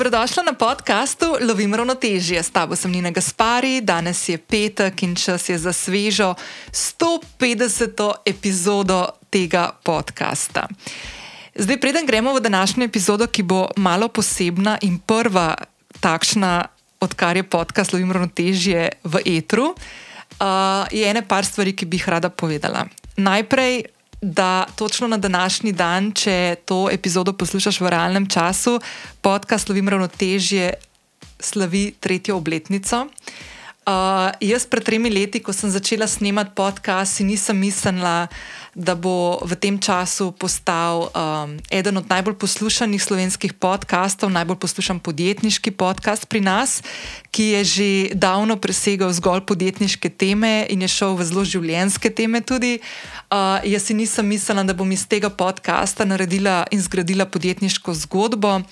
Dobrodošla na podkastu Lovim ravnotežje. S tabo sem Nina Gaspari, danes je petek in čas je za svežo 150. epizodo tega podcasta. Zdaj, preden gremo v današnjo epizodo, ki bo malo posebna in prva takšna, odkar je podcast Lovim ravnotežje v etru, uh, je ene par stvari, ki bi jih rada povedala. Najprej da točno na današnji dan, če to epizodo poslušaš v realnem času, podcast Slovim Ravnotežje slavi tretjo obletnico. Uh, jaz pred tremi leti, ko sem začela snemati podcast, si nisem mislila, da bo v tem času postal um, eden od najbolj poslušanih slovenskih podkastov, najbolj poslušan podjetniški podcast pri nas, ki je že davno presegal zgolj podjetniške teme in je šel v zelo življenjske teme tudi. Uh, jaz si nisem mislila, da bom iz tega podcasta naredila in zgradila podjetniško zgodbo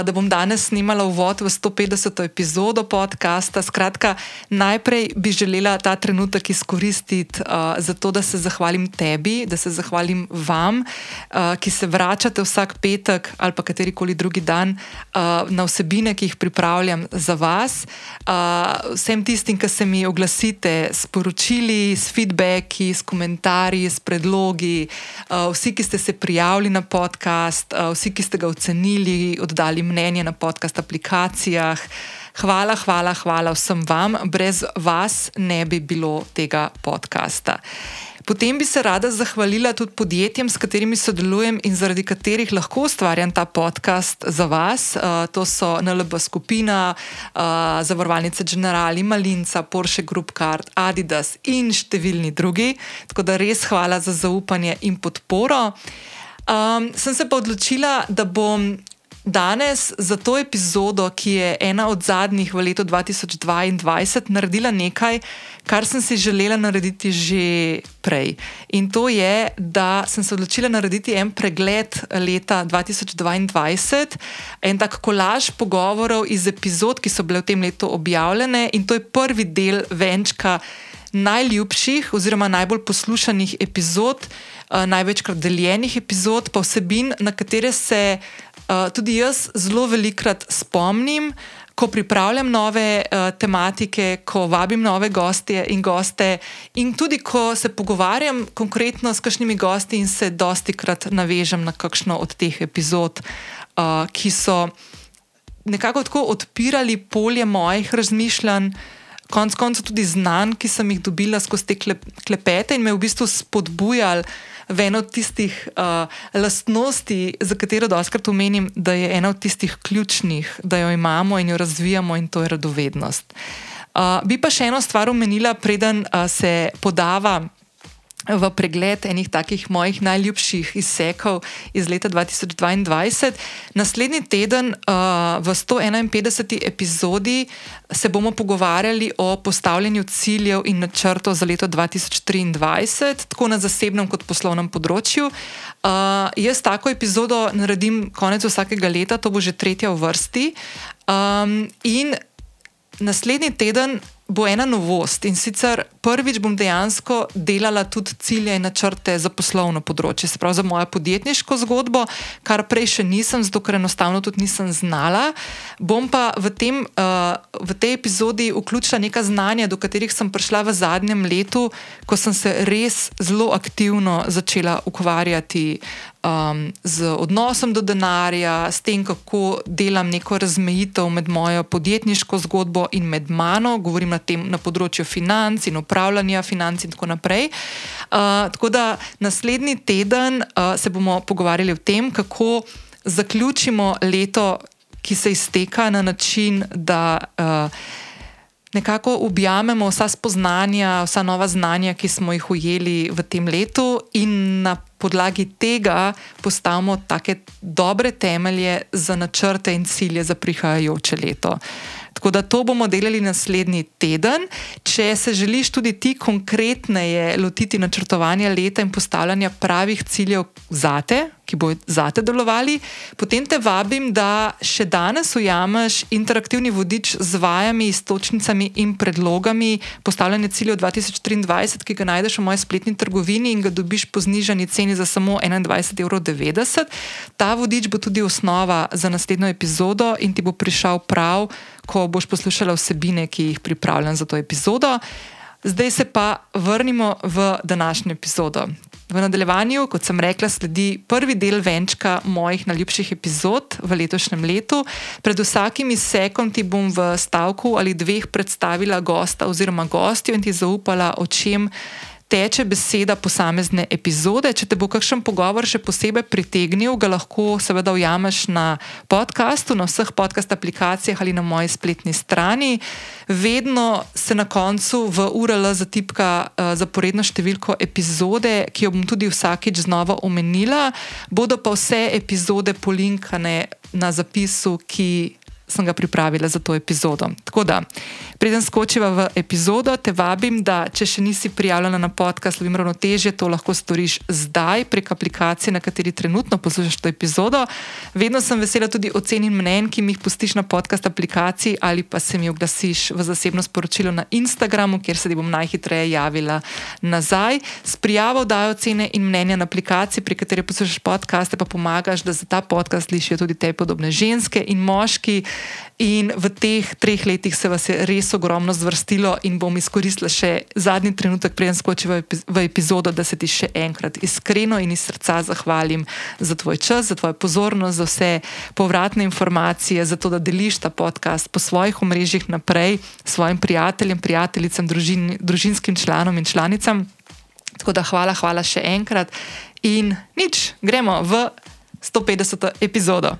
da bom danes snimala uvod v 150. epizodo podcasta. Skratka, najprej bi želela ta trenutek izkoristiti uh, za to, da se zahvalim tebi, da se zahvalim vam, uh, ki se vračate vsak petek ali pa katerikoli drugi dan uh, na vsebine, ki jih pripravljam za vas. Uh, vsem tistim, ki se mi oglasite s poročili, s feedbacki, s komentarji, s predlogi, uh, vsi, ki ste se prijavili na podcast, uh, vsi, ki ste ga ocenili, oddali mnenje na podcast aplikacijah. Hvala, hvala, hvala vsem vam. Brez vas ne bi bilo tega podcasta. Potem bi se rada zahvalila tudi podjetjem, s katerimi sodelujem in zaradi katerih lahko ustvarjam ta podcast za vas. Uh, to so NLB skupina, uh, zavarovalnice Generali, Malinca, Porsche Group Card, Adidas in številni drugi. Tako da res hvala za zaupanje in podporo. Um, sem se pa odločila, da bom danes za to epizodo, ki je ena od zadnjih v letu 2022, naredila nekaj, kar sem si želela narediti že prej. In to je, da sem se odločila narediti en pregled leta 2022, en tak kolaž pogovorov iz epizod, ki so bile v tem letu objavljene, in to je prvi del venčka najljubših oziroma najbolj poslušanih epizod. Uh, največkrat deljenih epizod, pa vsebin, na katere se Eh, tudi jaz zelo velikrat spomnim, ko pripravljam nove uh, tematike, ko vabim nove goste in goste, in tudi ko se pogovarjam konkretno s kakšnimi gosti in se dosti krat navežem na kakšno od teh epizod, uh, ki so nekako tako odpirali polje mojih razmišljanj. Konec koncev tudi znanj, ki sem jih dobila skozi te klepete in me v bistvu spodbujali v eno od tistih uh, lastnosti, za katero doskrat omenim, da je ena od tistih ključnih, da jo imamo in jo razvijamo, in to je radovednost. Uh, bi pa še eno stvar omenila, preden uh, se podava v pregled enih takih mojih najljubših izsekov iz leta 2022. Naslednji teden uh, v 151. epizodi se bomo pogovarjali o postavljanju ciljev in načrtov za leto 2023, tako na zasebnem kot poslovnem področju. Uh, jaz tako epizodo naredim konec vsakega leta, to bo že tretja v vrsti. Um, in naslednji teden bo ena novost in sicer prvič bom dejansko delala tudi cilje in načrte za poslovno področje, se pravi za mojo podjetniško zgodbo, kar prej še nisem, zato ker enostavno tudi nisem znala. Bom pa v, tem, uh, v tej epizodi vključila neka znanja, do katerih sem prišla v zadnjem letu, ko sem se res zelo aktivno začela ukvarjati um, z odnosom do denarja, s tem, kako delam neko razmejitev med mojo podjetniško zgodbo in med mano, govorim na, tem, na področju financ in upravljanja financ in tako naprej. Uh, tako da naslednji teden uh, se bomo pogovarjali o tem, kako zaključimo leto, ki se izteka na način, da. Uh, nekako objamemo vsa spoznanja, vsa nova znanja, ki smo jih ujeli v tem letu, in na podlagi tega postavimo take dobre temelje za načrte in cilje za prihajajoče leto. Tako da to bomo delali naslednji teden. Če se želiš tudi ti konkretneje lotiti načrtovanja leta in postavljanja pravih ciljev za te, ki bo zate delovali. Potem te vabim, da še danes ujameš interaktivni vodič z vajami, istočnicami in predlogami postavljanja ciljev 2023, ki ga najdeš v moji spletni trgovini in ga dobiš po znižani ceni za samo 21,90 evrov. Ta vodič bo tudi osnova za naslednjo epizodo in ti bo prišel prav, ko boš poslušala vsebine, ki jih pripravljam za to epizodo. Zdaj se pa vrnimo v današnjo epizodo. V nadaljevanju, kot sem rekla, sledi prvi del venčka mojih najljubših epizod v letošnjem letu. Pred vsakim izsekom ti bom v stavku ali dveh predstavila gosta oziroma gostjo in ti zaupala, o čem teče beseda posamezne epizode. Če te bo kakšen pogovor še posebej pritegnil, ga lahko seveda ujameš na podkastu, na vseh podcast aplikacijah ali na moji spletni strani. Vedno se na koncu v URL zatipka uh, zaporedno številko epizode, ki jo bom tudi vsakič znova omenila. Bodo pa vse epizode polinkane na zapisu, ki sem ga pripravila za to epizodo. Tako da, preden skočiva v epizodo, te vabim, da če še nisi prijavljena na podcast Lovim Ravnotežje, to lahko storiš zdaj prek aplikacije, na kateri trenutno poslušaš to epizodo. Vedno sem vesela tudi ocen in mnen, ki mi jih pustiš na podcast aplikaciji ali pa se mi oglasiš v zasebno sporočilo na Instagramu, kjer se ti bom najhitreje javila nazaj. S prijavo dajo ocene in mnenja na aplikaciji, pri kateri poslušaš podcaste, pa pomagaš, da za ta podcast slišijo tudi te podobne ženske in moški. In v teh treh letih se vas je res ogromno zvrstilo, in bom izkoristila še zadnji trenutek, preden skočim v epizodo, da se ti še enkrat iskreno in iz srca zahvalim za tvoj čas, za tvojo pozornost, za vse povratne informacije, za to, da deliš ta podcast po svojih omrežjih naprej svojim prijateljem, prijateljicam, družin, družinskim članom in članicam. Tako da hvala, hvala še enkrat. In nič, gremo v 150. epizodo.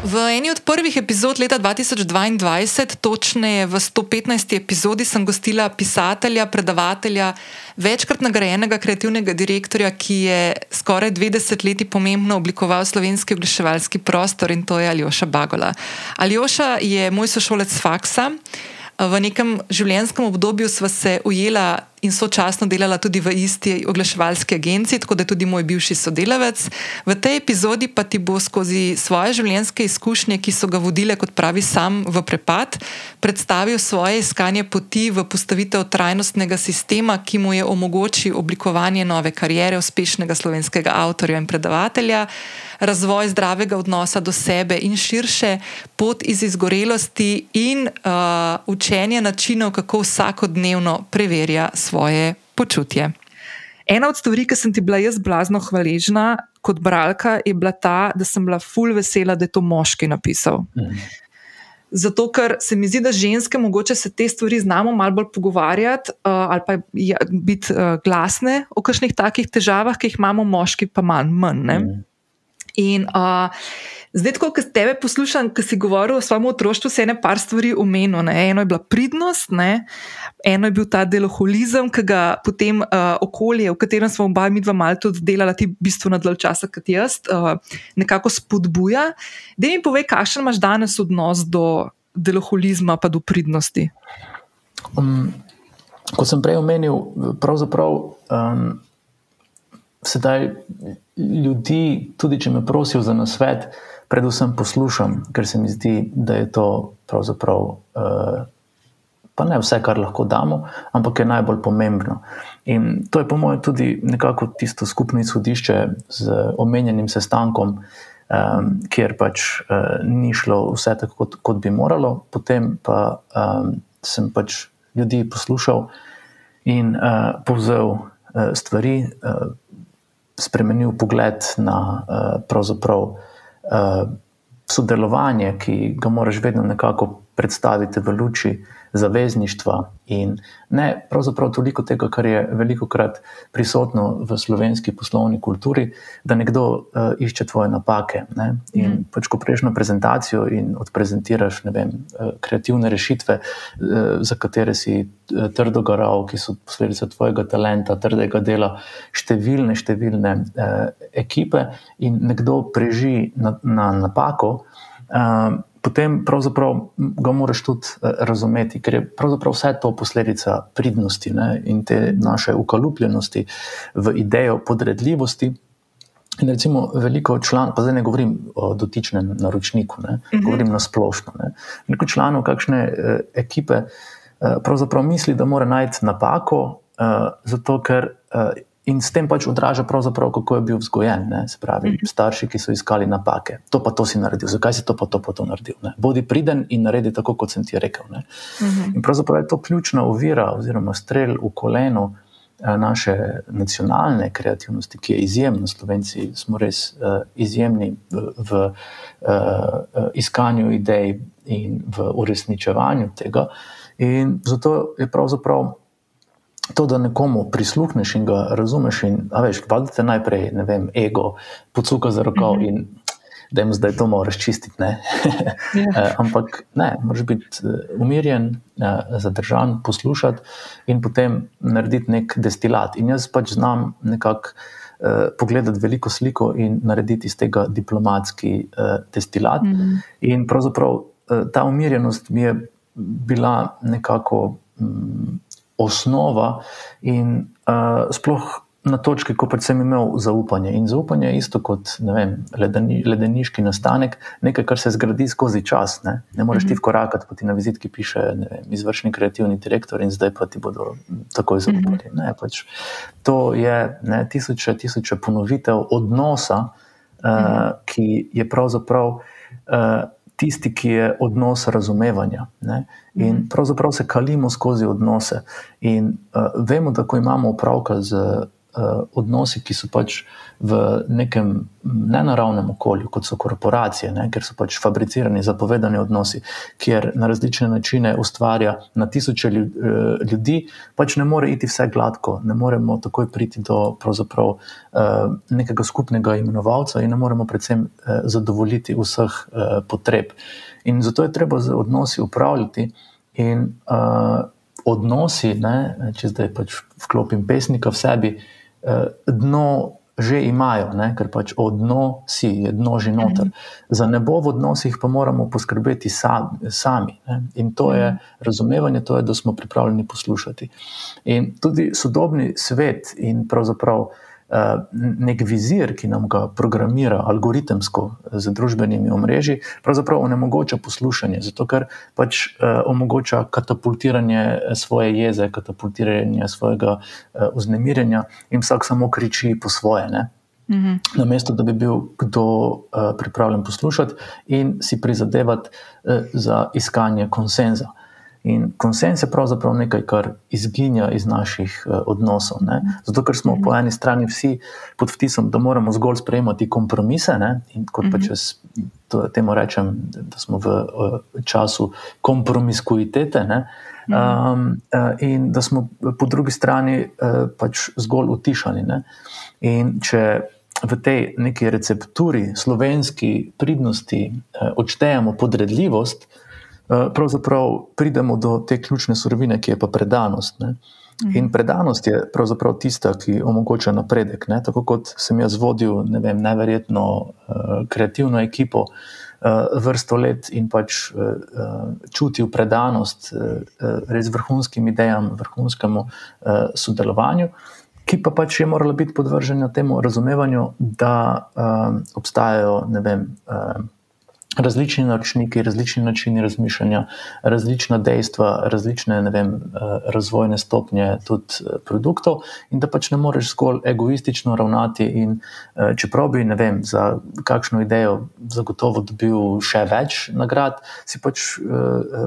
V eni od prvih epizod leta 2022, točneje v 115. epizodi, sem gostila pisatelja, predavatelja, večkrat nagrajenega kreativnega direktorja, ki je skoraj 20 let pomembno oblikoval slovenski oglaševalski prostor in to je Aljoša Bagola. Aljoša je moj sošolec faksa. V nekem življenjskem obdobju sva se ujela in sočasno delala tudi v isti oglaševalski agenciji, tako da je tudi moj bivši sodelavec. V tej epizodi pa ti bo skozi svoje življenjske izkušnje, ki so ga vodile, kot pravi, sam v prepad, predstavil svoje iskanje poti v postavitev trajnostnega sistema, ki mu je omogočil oblikovanje nove karijere uspešnega slovenskega avtorja in predavatelja razvoj zdravega odnosa do sebe in širše, pot iz izgorelosti in uh, učenje načinov, kako vsakodnevno preverja svoje počutje. Ena od stvari, ki sem ti bila jaz blazno hvaležna kot bralka, je bila ta, da sem bila full vesela, da je to moški napisal. Mhm. Zato, ker se mi zdi, da ženske mogoče se te stvari znamo malo bolj pogovarjati uh, ali pa ja, biti uh, glasne o kakšnih takih težavah, ki jih imamo, moški pa manj. manj mm. In uh, zdaj, ko tebe poslušam, ki si govoril o svojem otroštvu, se je ene par stvari umenilo. Eno je bila pridnost, ne? eno je bil ta deloholizem, ki ga potem uh, okolje, v katerem smo oba mi dva malo tudi delala, ti v bistvu na dlje časa kot jaz, uh, nekako spodbuja. Da mi povej, kakšen imaš danes odnos do deloholizma, pa do pridnosti. Um, kot sem prej omenil, pravzaprav. Um, Sedaj ljudi, tudi če me prosijo za nasvet, predvsem poslušam, ker se mi zdi, da je to pravzaprav uh, pa ne vse, kar lahko damo, ampak je najbolj pomembno. In to je, po mojem, tudi nekako tisto skupno izhodišče z omenjenim sestankom, um, kjer pač uh, ni šlo vse tako, kot, kot bi moralo, potem pa um, sem pač ljudi poslušal in uh, povzel uh, stvari. Uh, spremenil pogled na uh, pravzaprav uh, sodelovanje, ki ga moraš vedno nekako predstaviti v luči zavezništva in ne pravzaprav toliko tega, kar je veliko krat prisotno v slovenski poslovni kulturi, da nekdo uh, išče tvoje napake. Ne? In mm. pač, ko prejš na prezentacijo in odprezentiraš vem, uh, kreativne rešitve, uh, za katere si uh, trdo garal, ki so posledica tvojega talenta, trdega dela, številne, številne uh, ekipe in nekdo preži na, na napako. Uh, potem ga moraš tudi uh, razumeti, ker je vse to posledica pridnosti ne, in te naše ukalupljenosti v idejo podredljivosti. In recimo, veliko članov, pa zdaj ne govorim o dotičnem naročniku, ne, uh mhm. -huh. govorim na splošno. Ne. Veliko članov kakšne uh, ekipe uh, pravzaprav misli, da mora najti napako, uh, zato ker uh, in s tem pač odraža, kako je bil vzgojen. Ne, se pravi, mhm. -huh. starši, ki so iskali napake. To pa to si naredil, zakaj si to pa to, pa to naredil. Ne. Bodi priden in naredi tako, kot sem ti rekel. Uh mhm. -huh. In pravzaprav je to ključna ovira, oziroma strelj v koleno. Eh, naše nacionalne kreativnosti, ki je izjemna, Slovenci smo res uh, izjemni v, v uh, iskanju idej in v uresničevanju tega. In zato je pravzaprav to, da nekomu prisluhneš in ga razumeš, in veš, vadite najprej, ne vem, ego, pocuka za roko mm -hmm. in da jim zdaj to moraš čistiti. Ne? yeah. Ampak ne, moraš biti eh, umirjen, eh, zadržan, poslušati in potem narediti nek destilat. In jaz pač znam nekako. Uh, pogledati veliko sliko in narediti iz tega diplomatski uh, destilat. Mm -hmm. In pravzaprav uh, ta umirjenost mi je bila nekako um, osnova, in uh, sploh na točki, ko pač sem imel zaupanje. In zaupanje je isto kot vem, ledeni, ledeniški nastanek, nekaj, kar se zgradi skozi čas. Ne, ne moreš ti mhm. vkorakati, pa ti na vizitki piše vem, izvršni kreativni direktor, in zdaj pa ti bodo takoj zaupali. Mhm. Ne, pač, to je ne, tisoče, tisoče ponovitev odnosa, uh, ki je pravzaprav. Uh, tisti, ki je odnos razumevanja. Ne? In mhm. pravzaprav se kalimo skozi odnose. In uh, vemo, da ko imamo opravka z uh, odnosi, ki so pač v nekem nenaravnem okolju, kot so korporacije, ne, ker so pač fabricirani, zapovedani odnosi, kjer na različne načine ustvarja na tisoče eh, ljudi, pač ne more iti vse gladko, ne moremo takoj priti do uh, nekega skupnega imenovalca in ne moremo predvsem zadovoljiti vseh potreb. In zato je treba z odnosi upravljati. In uh, odnosi, ne, če zdaj pač vklopim pesnika v sebi, uh, Eh, dno že imajo, ne? ker pač odno si, je dno že noter. Mhm. Za nebo v odnosih pa moramo poskrbeti sami. Ne? In to je mhm. razumevanje, to je, da smo pripravljeni poslušati. In tudi sodobni svet in pravzaprav. Eh, nek vizir, ki nam ga programira algoritemsko z družbenimi omrežji, pravzaprav onemogoča poslušanje, zato ker pač uh, omogoča katapultiranje svoje jeze, katapultiranje svojega vznemirjenja in vsak samo kriči po svoje. Ne? Mhm. Na mesto, da bi bil kdo uh, pripravljen poslušati in si prizadevati uh, za iskanje konsenza. In konsens je pravzaprav nekaj, kar izginja iz naših uh, odnosov. Ne? Zato, ker smo po eni strani vsi pod vtisom, da moramo zgolj sprejemati kompromise. Ne? In kot pa če temu rečem, da smo v uh, času kompromiskuitete. Um, uh, in da smo po drugi strani uh, pač zgolj utišani. Ne? In če v tej neki recepturi, slovenski pridnosti, uh, odštejemo podredljivost, Eh, pravzaprav pridemo do te ključne surovine, ki je pa predanost. Ne? Mhm. In predanost je pravzaprav tista, ki omogoča napredek. Ne? Tako kot sem jaz vodil ne vem, neverjetno uh, kreativno ekipo uh, vrsto let in pač uh, čutil predanost uh, res vrhunskim idejam, vrhunskemu uh, sodelovanju. Ki pa pač je morala biti podvržena temu razumevanju, da um, obstajajo, ne vem, um, različni naročniki, različni načini razmišljanja, različna dejstva, različne vem, eh, razvojne stopnje tudi eh, produktov, in da pač ne moreš zgolj egoistično ravnati. In, eh, čeprav bi vem, za kakšno idejo zagotovo dobil še več nagrad, si pač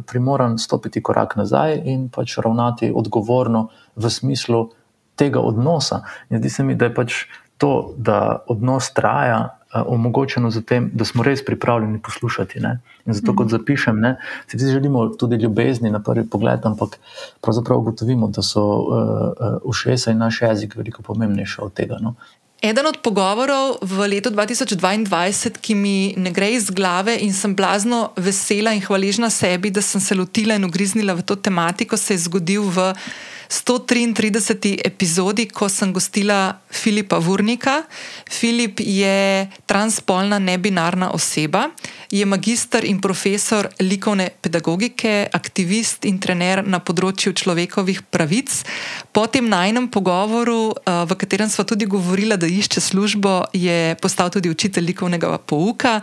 primoran stopiti korak nazaj in pač ravnati odgovorno v smislu tega odnosa. In zdi se mi, da je pač to, da odnos traja omogočeno z tem, da smo res pripravljeni poslušati. Ne? In zato, kot mhm. zapišem, ne, si vsi želimo tudi ljubezni na prvi pogled, ampak pravzaprav ugotovimo, da so uh, ušesa in naš jezik veliko pomembnejši od tega. No? Eden od pogovorov v letu 2022, ki mi ne gre iz glave in sem blazno vesela in hvaležna sebi, da sem se lotila in ugriznila v to tematiko, se je zgodil v 133. epizodi, ko sem gostila Filipa Vurnika. Filip je transpolna nebinarna oseba, je magistr in profesor likovne pedagogike, aktivist in trener na področju človekovih pravic. Po tem najnem pogovoru, eh, v katerem smo tudi govorili, da išče službo, je postal tudi učitelj likovnega pouka.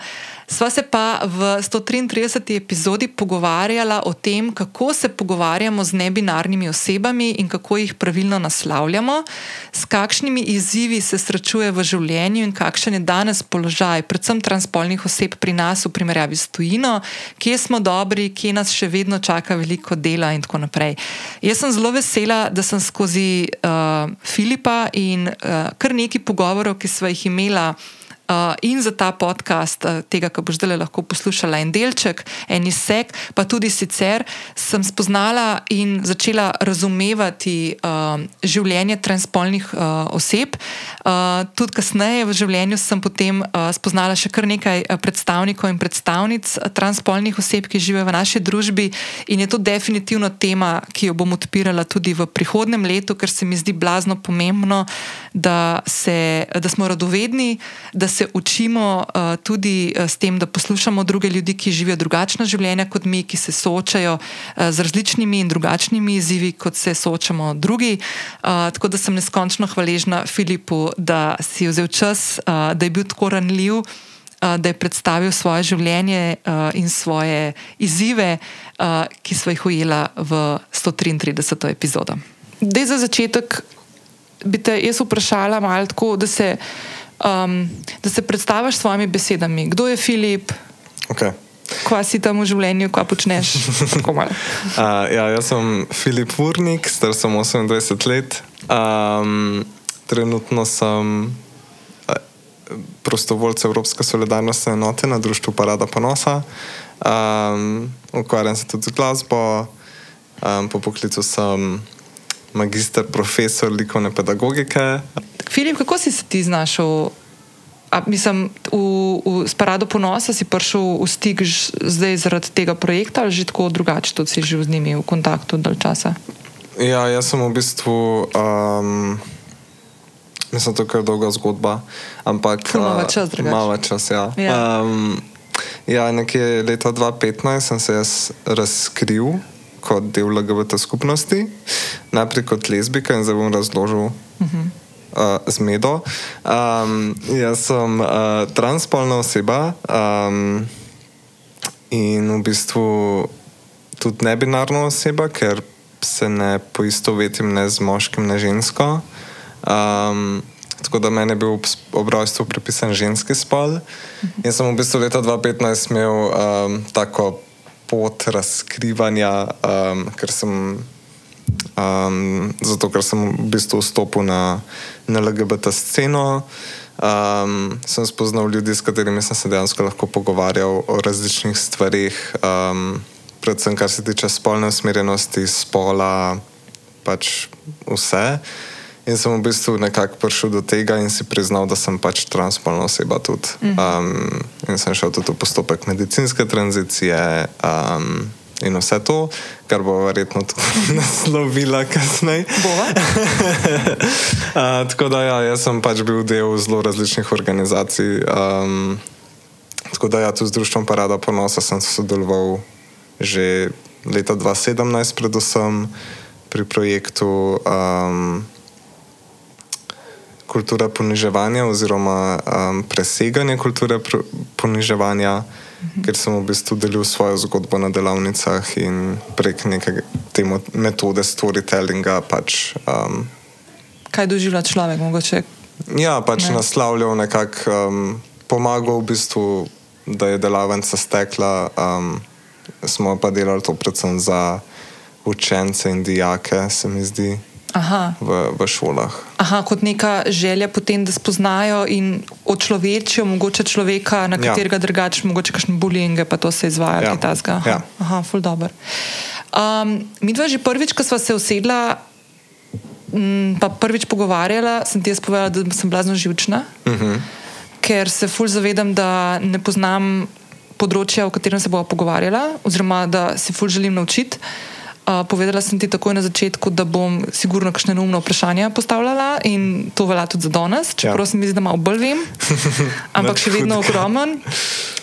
Sva se pa v 133. epizodi pogovarjala o tem, kako se pogovarjamo z nebinarnimi osebami in kako jih pravilno naslavljamo, s kakšnimi izzivi se srečuje v življenju in kakšen je danes položaj, predvsem transpolnih oseb pri nas v primerjavi s tujino, kje smo dobri, kje nas še vedno čaka veliko dela in tako naprej. Jaz sem zelo vesela, da sem skozi uh, Filipa in uh, kar nekaj pogovorov, ki sva jih imela. Uh, in za ta podcast, uh, tega, ki boš zdaj lahko poslušala, en delček, en izsek, pa tudi sicer, sem spoznala in začela razumevati uh, življenje transpolnih oseb. Tudi kasneje v življenju sem potem spoznala še kar nekaj predstavnikov in predstavnic transpolnih oseb, ki živijo v naši družbi, in je to definitivno tema, ki jo bom odpirala tudi v prihodnem letu, ker se mi zdi blazno pomembno, da, se, da smo radovedni. Da se učimo uh, tudi uh, s tem, da poslušamo druge ljudi, ki živijo drugačna življenja kot mi, ki se soočajo uh, z različnimi in drugačnimi izzivi, kot se soočamo drugi. Uh, tako da sem neskončno hvaležna Filipu, da si vzel čas, uh, da je bil tako ranljiv. Da je predstavil svoje življenje uh, in svoje izzive, uh, ki smo jih ujeli v 133. epizodo. Dej za začetek bi te jaz vprašala, malo tako, da se uh, um, da se predstaviš s svojimi besedami. Kdo je Filip? Okay. Kaj si tam v življenju, kaj počneš? uh, ja, jaz sem Filip Urnik, star sem 28 let. Um, trenutno sem prostovoljce Evropske solidarnostne enote na društvu Parada Ponosa. Um, ukvarjam se tudi z glasbo, um, po poklicu sem magister, profesor likovne pedagogike. Filip, kako si se ti znašel? A, mislim, v, v Sparadu ponosa si prišel v stik zdaj zaradi tega projekta, ali že tako drugače, tudi si že z njimi v kontaktu dalj časa? Ja, jaz sem v bistvu. Um, mislim, da je to dolga zgodba. Ampak. Malo čas, drugače. Malo čas, ja. Ja. Um, ja, nekje leta 2015 sem se jaz razkril kot del LGBT skupnosti, najprej kot lezbika in zdaj bom razložil. Uh -huh. Uh, zmedo. Um, jaz sem uh, transpolna oseba um, in v bistvu tudi nebinarna oseba, ker se ne poistovetim ne z moškim, ne žensko. Um, tako da meni je bil ob rojstvu pripisan ženski spol. In sem v bistvu leta 2015 imel um, tako pot razkrivanja, um, ker sem. Um, zato, ker sem v bistvu vstopil na, na LGBT sceno, um, sem spoznal ljudi, s katerimi sem se dejansko lahko pogovarjal o različnih stvarih, um, predvsem kar se tiče spolne usmerjenosti, spola, pač vse. In sem v bistvu nekako prišel do tega in si priznal, da sem pač transpolna oseba tudi. Um, in sem šel tudi v postopek medicinske tranzicije um, in vse to, kar bo verjetno tudi naslovila kasneje. uh, tako da ja, jaz sem pač bil del zelo različnih organizacij. Um, tako da ja, tu z društvom Parada Ponosa sem sodeloval že leta 2017, predvsem pri projektu. Um, kultura poniževanja oziroma um, preseganje kulture pr poniževanja, mhm. ker sem v bistvu delil svojo zgodbo na delavnicah in prek neke te metode storytellinga. Pač, um, Kaj doživlja človek, mogoče? Ja, pač ne. naslavljal nekako, um, pomagal v bistvu, da je delavnica stekla. Um, smo pa delali to predvsem za učence in dijake, se mi zdi v, v šolah. Aha, kot neka želja potem, da spoznajo in očlovečijo mogoče človeka, na ja. katerega ja. drugače, mogoče kakšne bulinge, pa to se izvaja, ja. ta zga. Aha, ja. aha ful dobr. Um, mi dva že prvič, ko sva se usedla, m, pa prvič pogovarjala, sem ti jaz povedala, da sem blazno živčna, uh mhm. -huh. ker se ful zavedam, da ne poznam področja, o katerem se bomo pogovarjala, oziroma da se ful želim naučiti. Uh, povedala sem ti takoj na začetku, da bom sigurno kakšne neumne vprašanja postavljala in to velja tudi za danes, čeprav ja. se mi zdi, da malo bolj vem, ampak še vedno ogromen.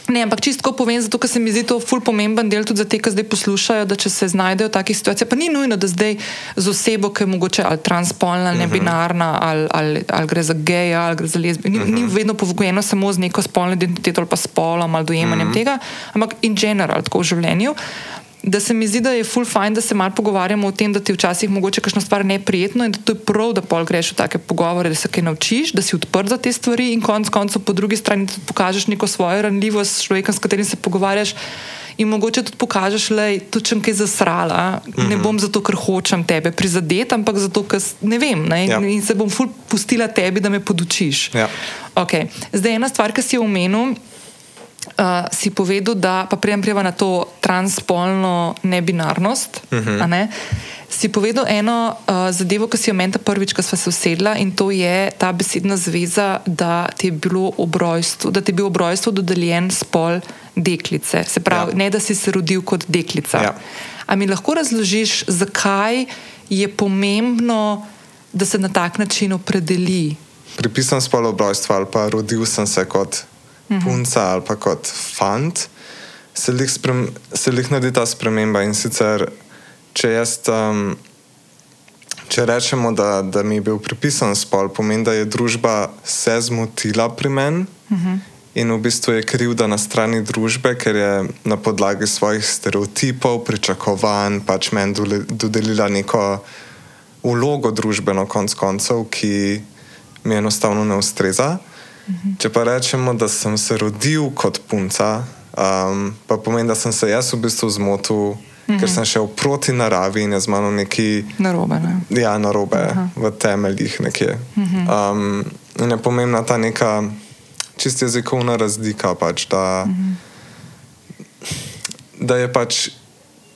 Ne, ampak čisto povem, zato ker se mi zdi to ful pomemben del tudi za te, ki zdaj poslušajo, da če se znajdejo v takih situacijah, pa ni nujno, da zdaj z osebo, ki je mogoče ali transpolna, ali nebinarna, ali, ali, ali gre za geja, ali gre za lezbijo. Ni, ni vedno povgojeno samo z neko spolno identiteto ali pa spolom ali dojemanjem tega, ampak in general, tako v življenju da se mi zdi, da je full fine, da se malo pogovarjamo o tem, da ti včasih mogoče kakšno stvar neprijetno in da to je prav, da pol greš v take pogovore, da se kaj naučiš, da si odprt za te stvari in konc koncev po drugi strani tudi pokažeš neko svojo ranljivost s človekom, s katerim se pogovarjaš. In mogoče tudi pokažeš, da je to čem kaj zasrala. Mm -hmm. Ne mhm. bom zato, ker hočem tebe prizadeti, ampak zato, ker ne vem. Ne? Ja. In se bom ful pustila tebi, da me podučiš. Ja. Okay. Zdaj, ena stvar, ki si jo omenil, uh, si povedal, da pa prijem prijava na to transpolno nebinarnost. Uh mhm. -huh. ne? Si povedal eno uh, zadevo, ki si jo menila prvič, ko smo se usedla, in to je ta besedna zveza, da ti je, obrojstvo, da ti je bil ob rojstvu dodeljen spol deklice. Se pravi, ja. ne da si se rodil kot deklica. Ja. A mi lahko razložiš, zakaj je pomembno, da se na tak način opredeli? Pripisam spol obrojstva ali pa rodil sem se kot -hmm. punca ali pa kot fant, se jih, sprem, se jih naredi ta sprememba. In sicer, če, jaz, um, če rečemo, da, da mi je bil pripisan spol, pomeni, da je družba se zmotila pri meni. Mm -hmm. In v bistvu je krivda na strani družbe, ker je na podlagi svojih stereotipov, pričakovanj, pač meni dodelila neko vlogo družbeno, konc koncev, ki mi enostavno ne ustreza. Če pa rečemo, da sem se rodil kot punca, um, pa pomeni, da sem se jaz v bistvu zmotil, uh -huh. ker sem šel proti naravi in je z mano neki. Narobe. Ne? Ja, narobe v temeljih nekje. Uh -huh. um, in je pomembna ta neka čist jezikovna razlika, pač, da, uh -huh. da je pač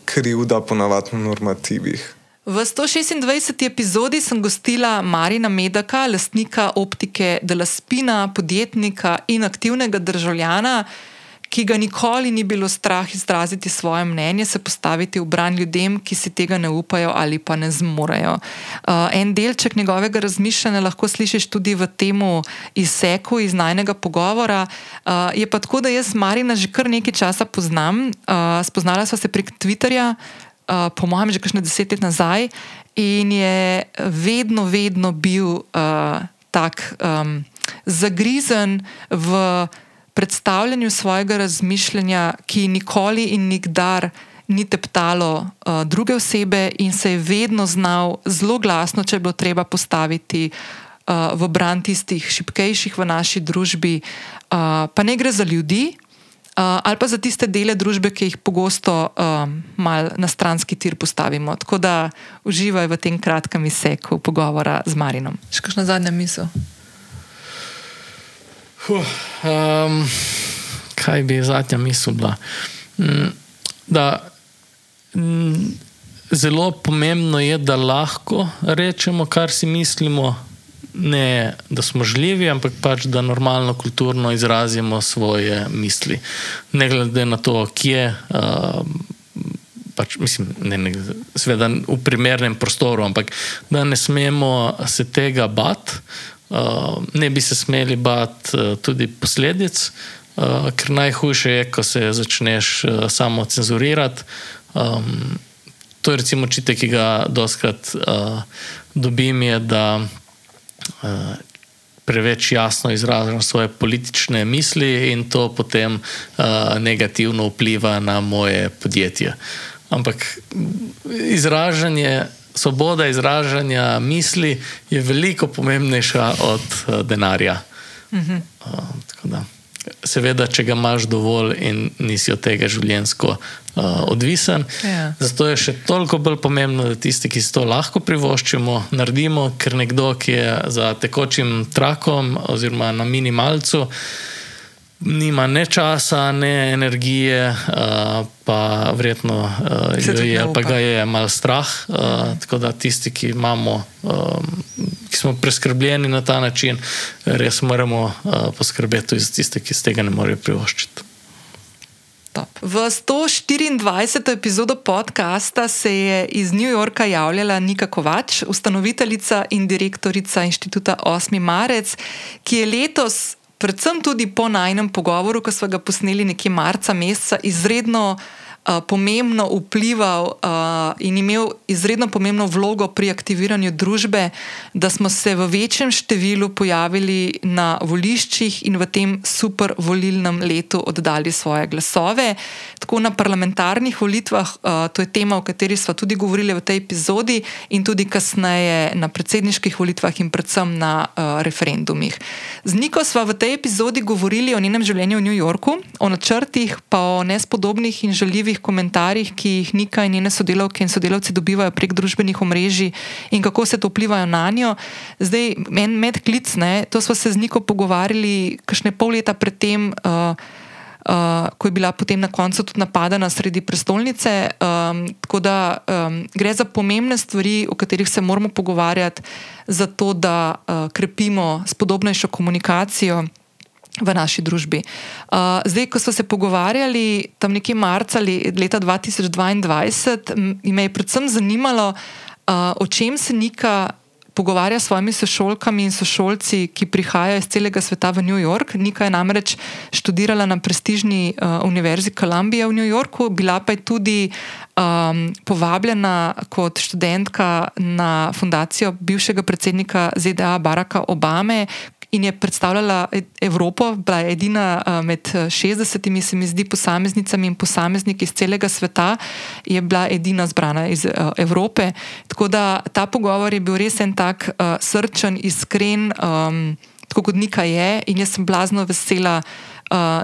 krivda ponavadi v normativih. V 126. epizodi sem gostila Marina Medaka, lastnika optike Delaspina, podjetnika in aktivnega državljana, ki ga nikoli ni bilo strah izraziti svoje mnenje, se postaviti v bran ljudem, ki si tega ne upajo ali pa ne zmorejo. Uh, en delček njegovega razmišljanja lahko slišiš tudi v tem izseku iz najnega pogovora. Uh, je pa tako, da jaz Marina že kar nekaj časa poznam, uh, spoznala sva se prek Twitterja. Eh, po mojem, že kakšne deset let nazaj, in je vedno, vedno bil uh, tak um, zagrizen v predstavljanju svojega razmišljanja, ki nikoli in nikdar ni teptalo uh, druge osebe, in se je vedno znal zelo glasno, če je bilo treba postaviti. Uh, v bran tistih šipkejših v naši družbi, uh, pa ne gre za ljudi, uh, ali pa za tiste dele družbe, ki jih pogosto um, mal na stranski tir postavimo. Tako da uživaj v tem kratkem izseku pogovora z Marinom. Še kakšna zadnja misel? Huh, um, kaj bi zadnja misel bila? Mm, da, mm, zelo pomembno je, da lahko rečemo, kar si mislimo, ne da smo žljivi, ampak pač da normalno, kulturno izrazimo svoje misli. Ne glede na to, kje. Uh, Pač, mislim, ne, ne, sveda v primernem prostoru, ampak da ne smemo se tega bati, uh, ne bi se smeli bati uh, tudi posledic, uh, ker najhujše je, ko se začneš uh, samo cenzurirati. Um, to je recimo očitek, ki ga doskrat uh, dobim, je, da preveč jasno izražam svoje politične misli, in to potem uh, negativno vpliva na moje podjetje. Ampak izražanje, svoboda izražanja misli je veliko pomembnejša od uh, denarja. Uh, tako da. Seveda, če ga imaš dovolj in nisi od tega življenjsko uh, odvisen. Ja. Zato je še toliko bolj pomembno, da tisti, ki si to lahko privoščimo, naredimo, ker nekdo, ki je za tekočim trakom oziroma na minimalcu, uh, nima ne časa, ne energije, uh, pa verjetno uh, je, pa ga je malo strah. Uh, tako da tisti, ki, imamo, um, ki smo preskrbljeni na ta način, res moramo uh, poskrbeti za tiste, ki se tega ne morejo privoščiti. Top. V 124. epizodo podcasta se je iz New Yorka javljala Nika Kovač, ustanoviteljica in direktorica inštituta 8. Marec, ki je letos, predvsem tudi po najnem pogovoru, ko smo ga posneli nekje marca meseca, izredno pomembno vplival uh, in imel izredno pomembno vlogo pri aktiviranju družbe, da smo se v večjem številu pojavili na voliščih in v tem super volilnem letu oddali svoje glasove. Tako na parlamentarnih volitvah, uh, to je tema, o kateri smo tudi govorili v tej epizodi, in tudi kasneje na predsedniških volitvah in predvsem na uh, referendumih. Z Niko smo v tej epizodi govorili o njenem življenju v New Yorku, o načrtih, pa o nespodobnih in žaljivih zanimivih komentarjih, ki jih Nika in njene sodelavke in sodelavci dobivajo prek družbenih omrežij in kako se to vplivajo na njo. Zdaj, en medklic, ne, to smo se z Niko pogovarjali, kakšne pol leta predtem. Uh, Uh, ko je bila potem na koncu tudi napadena sredi prestolnice. Um, tako da um, gre za pomembne stvari, o katerih se moramo pogovarjati, zato da uh, krepimo spodobnejšo komunikacijo v naši družbi. Uh, zdaj, ko smo se pogovarjali tam nekje marca leta 2022, me je predvsem zanimalo, uh, o čem se Nika. Pogovarja s svojimi sošolkami in sošolci, ki prihajajo iz celega sveta v New York. Nika je namreč študirala na prestižni uh, univerzi Columbia v New Yorku, bila pa je tudi um, povabljena kot študentka na fundacijo bivšega predsednika ZDA Baracka Obame, in je predstavljala Evropo, bila je edina med 60, se mi zdi, posameznicami in posamezniki iz celega sveta, je bila edina zbrana iz Evrope. Tako da ta pogovor je bil res en tak srčen, iskren, um, tako kot Nika je, in jaz sem blazno vesela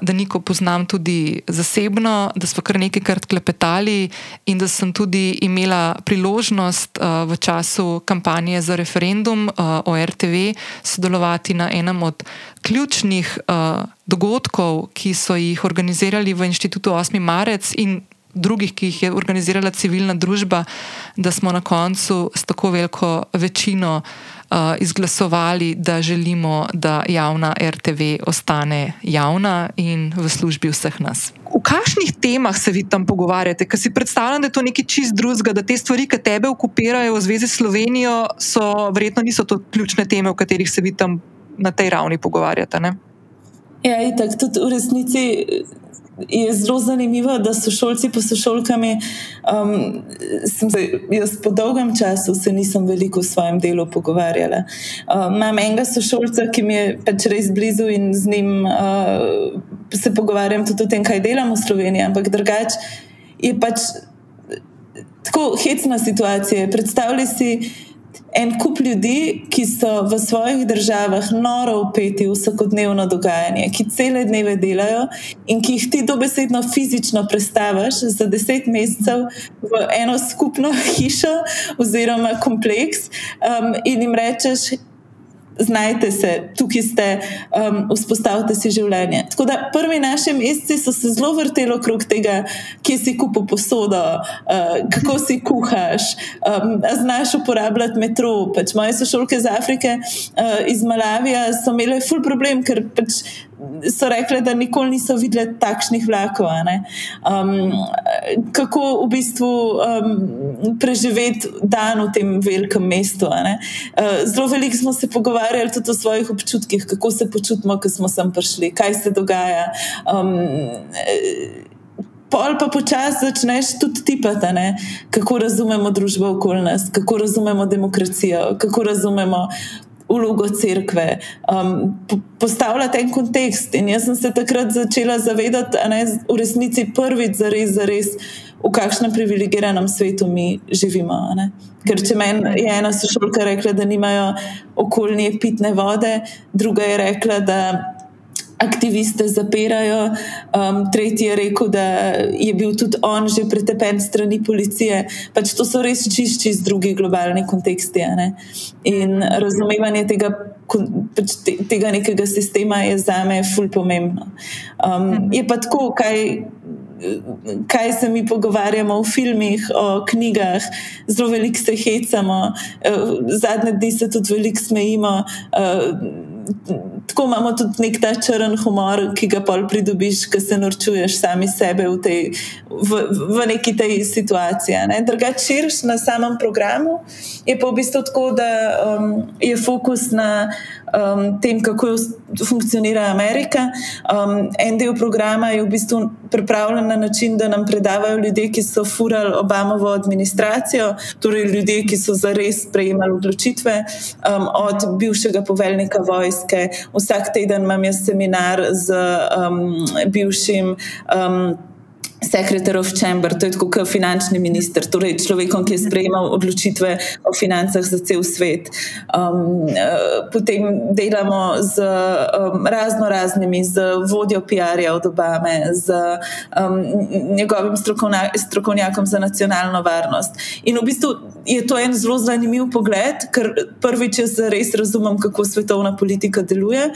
da Niko poznam tudi zasebno, da smo kar nekajkrat klepetali in da sem tudi imela priložnost uh, v času kampanje za referendum uh, o RTV sodelovati na enem od ključnih uh, dogodkov, ki so jih organizirali v inštitutu 8. marec in drugih, ki jih je organizirala civilna družba, da smo na koncu s tako veliko večino uh, izglasovali, da želimo, da javna RTV ostane javna in v službi vseh nas. V kakšnih temah se vi tam pogovarjate? Ker si predstavljam, da je to nekaj čist drugega, da te stvari, ki tebe okupirajo v zvezi s Slovenijo, so verjetno niso to ključne teme, o katerih se vi tam na tej ravni pogovarjate. Ne? Ja, in tako tudi v resnici je zelo zanimivo, da so šolci po sošolkami. Um, se, jaz po dolgem času se nisem veliko v svojem delu pogovarjala. Um, imam enega sošolca, ki mi je pač res blizu in z njim uh, se pogovarjam tudi o tem, kaj delam v Sloveniji, ampak drugače je pač tako hecna situacija. Predstavljaj si en kup ljudi, ki so v svojih državah noro upeti v vsakodnevno dogajanje, ki cele dneve delajo in ki jih ti dobesedno fizično predstaviš za deset mesecev v eno skupno hišo oziroma kompleks um, in jim rečeš, znajte se, tukaj ste, um, vzpostavite si življenje. Tako da prvi naši meseci so se zelo vrteli okrog tega, kje si kupo posodo, uh, kako si kuhaš, um, znaš uporabljati metro. Pač moje sošolke iz Afrike, uh, iz Malavija, so imele ful problem, ker pač so rekli, da nikoli niso videli takšnih vlakov. Um, kako v bistvu um, preživeti dan v tem velikem mestu. Uh, zelo veliko smo se pogovarjali tudi o svojih občutkih, kako se počutimo, ko smo sem prišli, kaj se dogaja. Um, Pol pa počasi začneš tudi tipati, ne? kako razumemo družbo okoli nas, kako razumemo demokracijo, kako razumemo vlogo crkve, um, postavljati en kontekst. In jaz sem se takrat začela zavedati, da je v resnici prvič za res, za res, v kakšnem privilegiranem svetu mi živimo. Ker če meni je ena sošolka rekla, da nimajo okoljne pitne vode, druga je rekla, da aktiviste zapirajo. Um, tretji je rekel, da je bil tudi on že pretepen strani policije. Pač to so res čišči iz drugih globalnih konteksti. In razumevanje tega, pač te, tega nekega sistema je za me fulj pomembno. Um, je pa tako, kaj. Kaj se mi pogovarjamo v filmih, o knjigah, zelo veliko se hecamo, zadnje dni se tudi veliko smejimo tako imamo tudi nek ta črn humor, ki ga pol pridobiš, ki se norčuješ sami sebe v, tej, v, v neki tej situaciji. Ne? Drugače, širiš na samem programu, je pa v bistvu tako, da um, je fokus na um, tem, kako funkcionira Amerika. Um, en del programa je v bistvu pripravljen na način, da nam predavajo ljudje, ki so furali Obamovo administracijo, torej ljudje, ki so zares sprejemali odločitve, um, od bivšega poveljnika vojske. Vsak teden imam jaz seminar z um, bivšim. Um, Secretary of Chamber, to je tako kot finančni minister, torej človekom, ki je sprejemal odločitve o financah za cel svet. Um, uh, potem delamo z um, razno raznimi, z vodjo PR-ja od Obame, z um, njegovim strokovna, strokovnjakom za nacionalno varnost. In v bistvu je to en zelo zanimiv pogled, ker prvič jaz res razumem, kako svetovna politika deluje.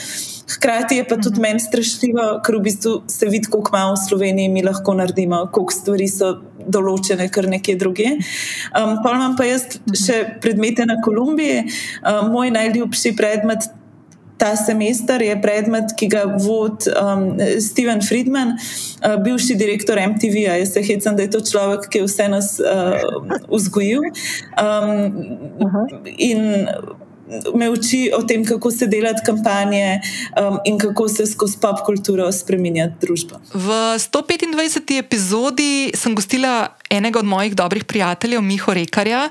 Hkrati je pa tudi meni strašljivo, ker v bistvu se vidi, kako malo v Sloveniji mi lahko naredimo naredimo, koliko stvari so določene, kar nekje druge. Um, pa imam pa jaz še predmete na Kolumbiji. Um, moj najljubši predmet. Ta semester je predmet, ki ga vodi um, Steven Friedman, uh, bivši direktor MTV. -a. Jaz se hecam, da je to človek, ki je vse nas uh, vzgojil. Um, in me uči o tem, kako se delati kampanje um, in kako se skozi pop kulturo spremenjati družbo. V 125. epizodi sem gostila enega od mojih dobrih prijateljev, Miho Rekarja.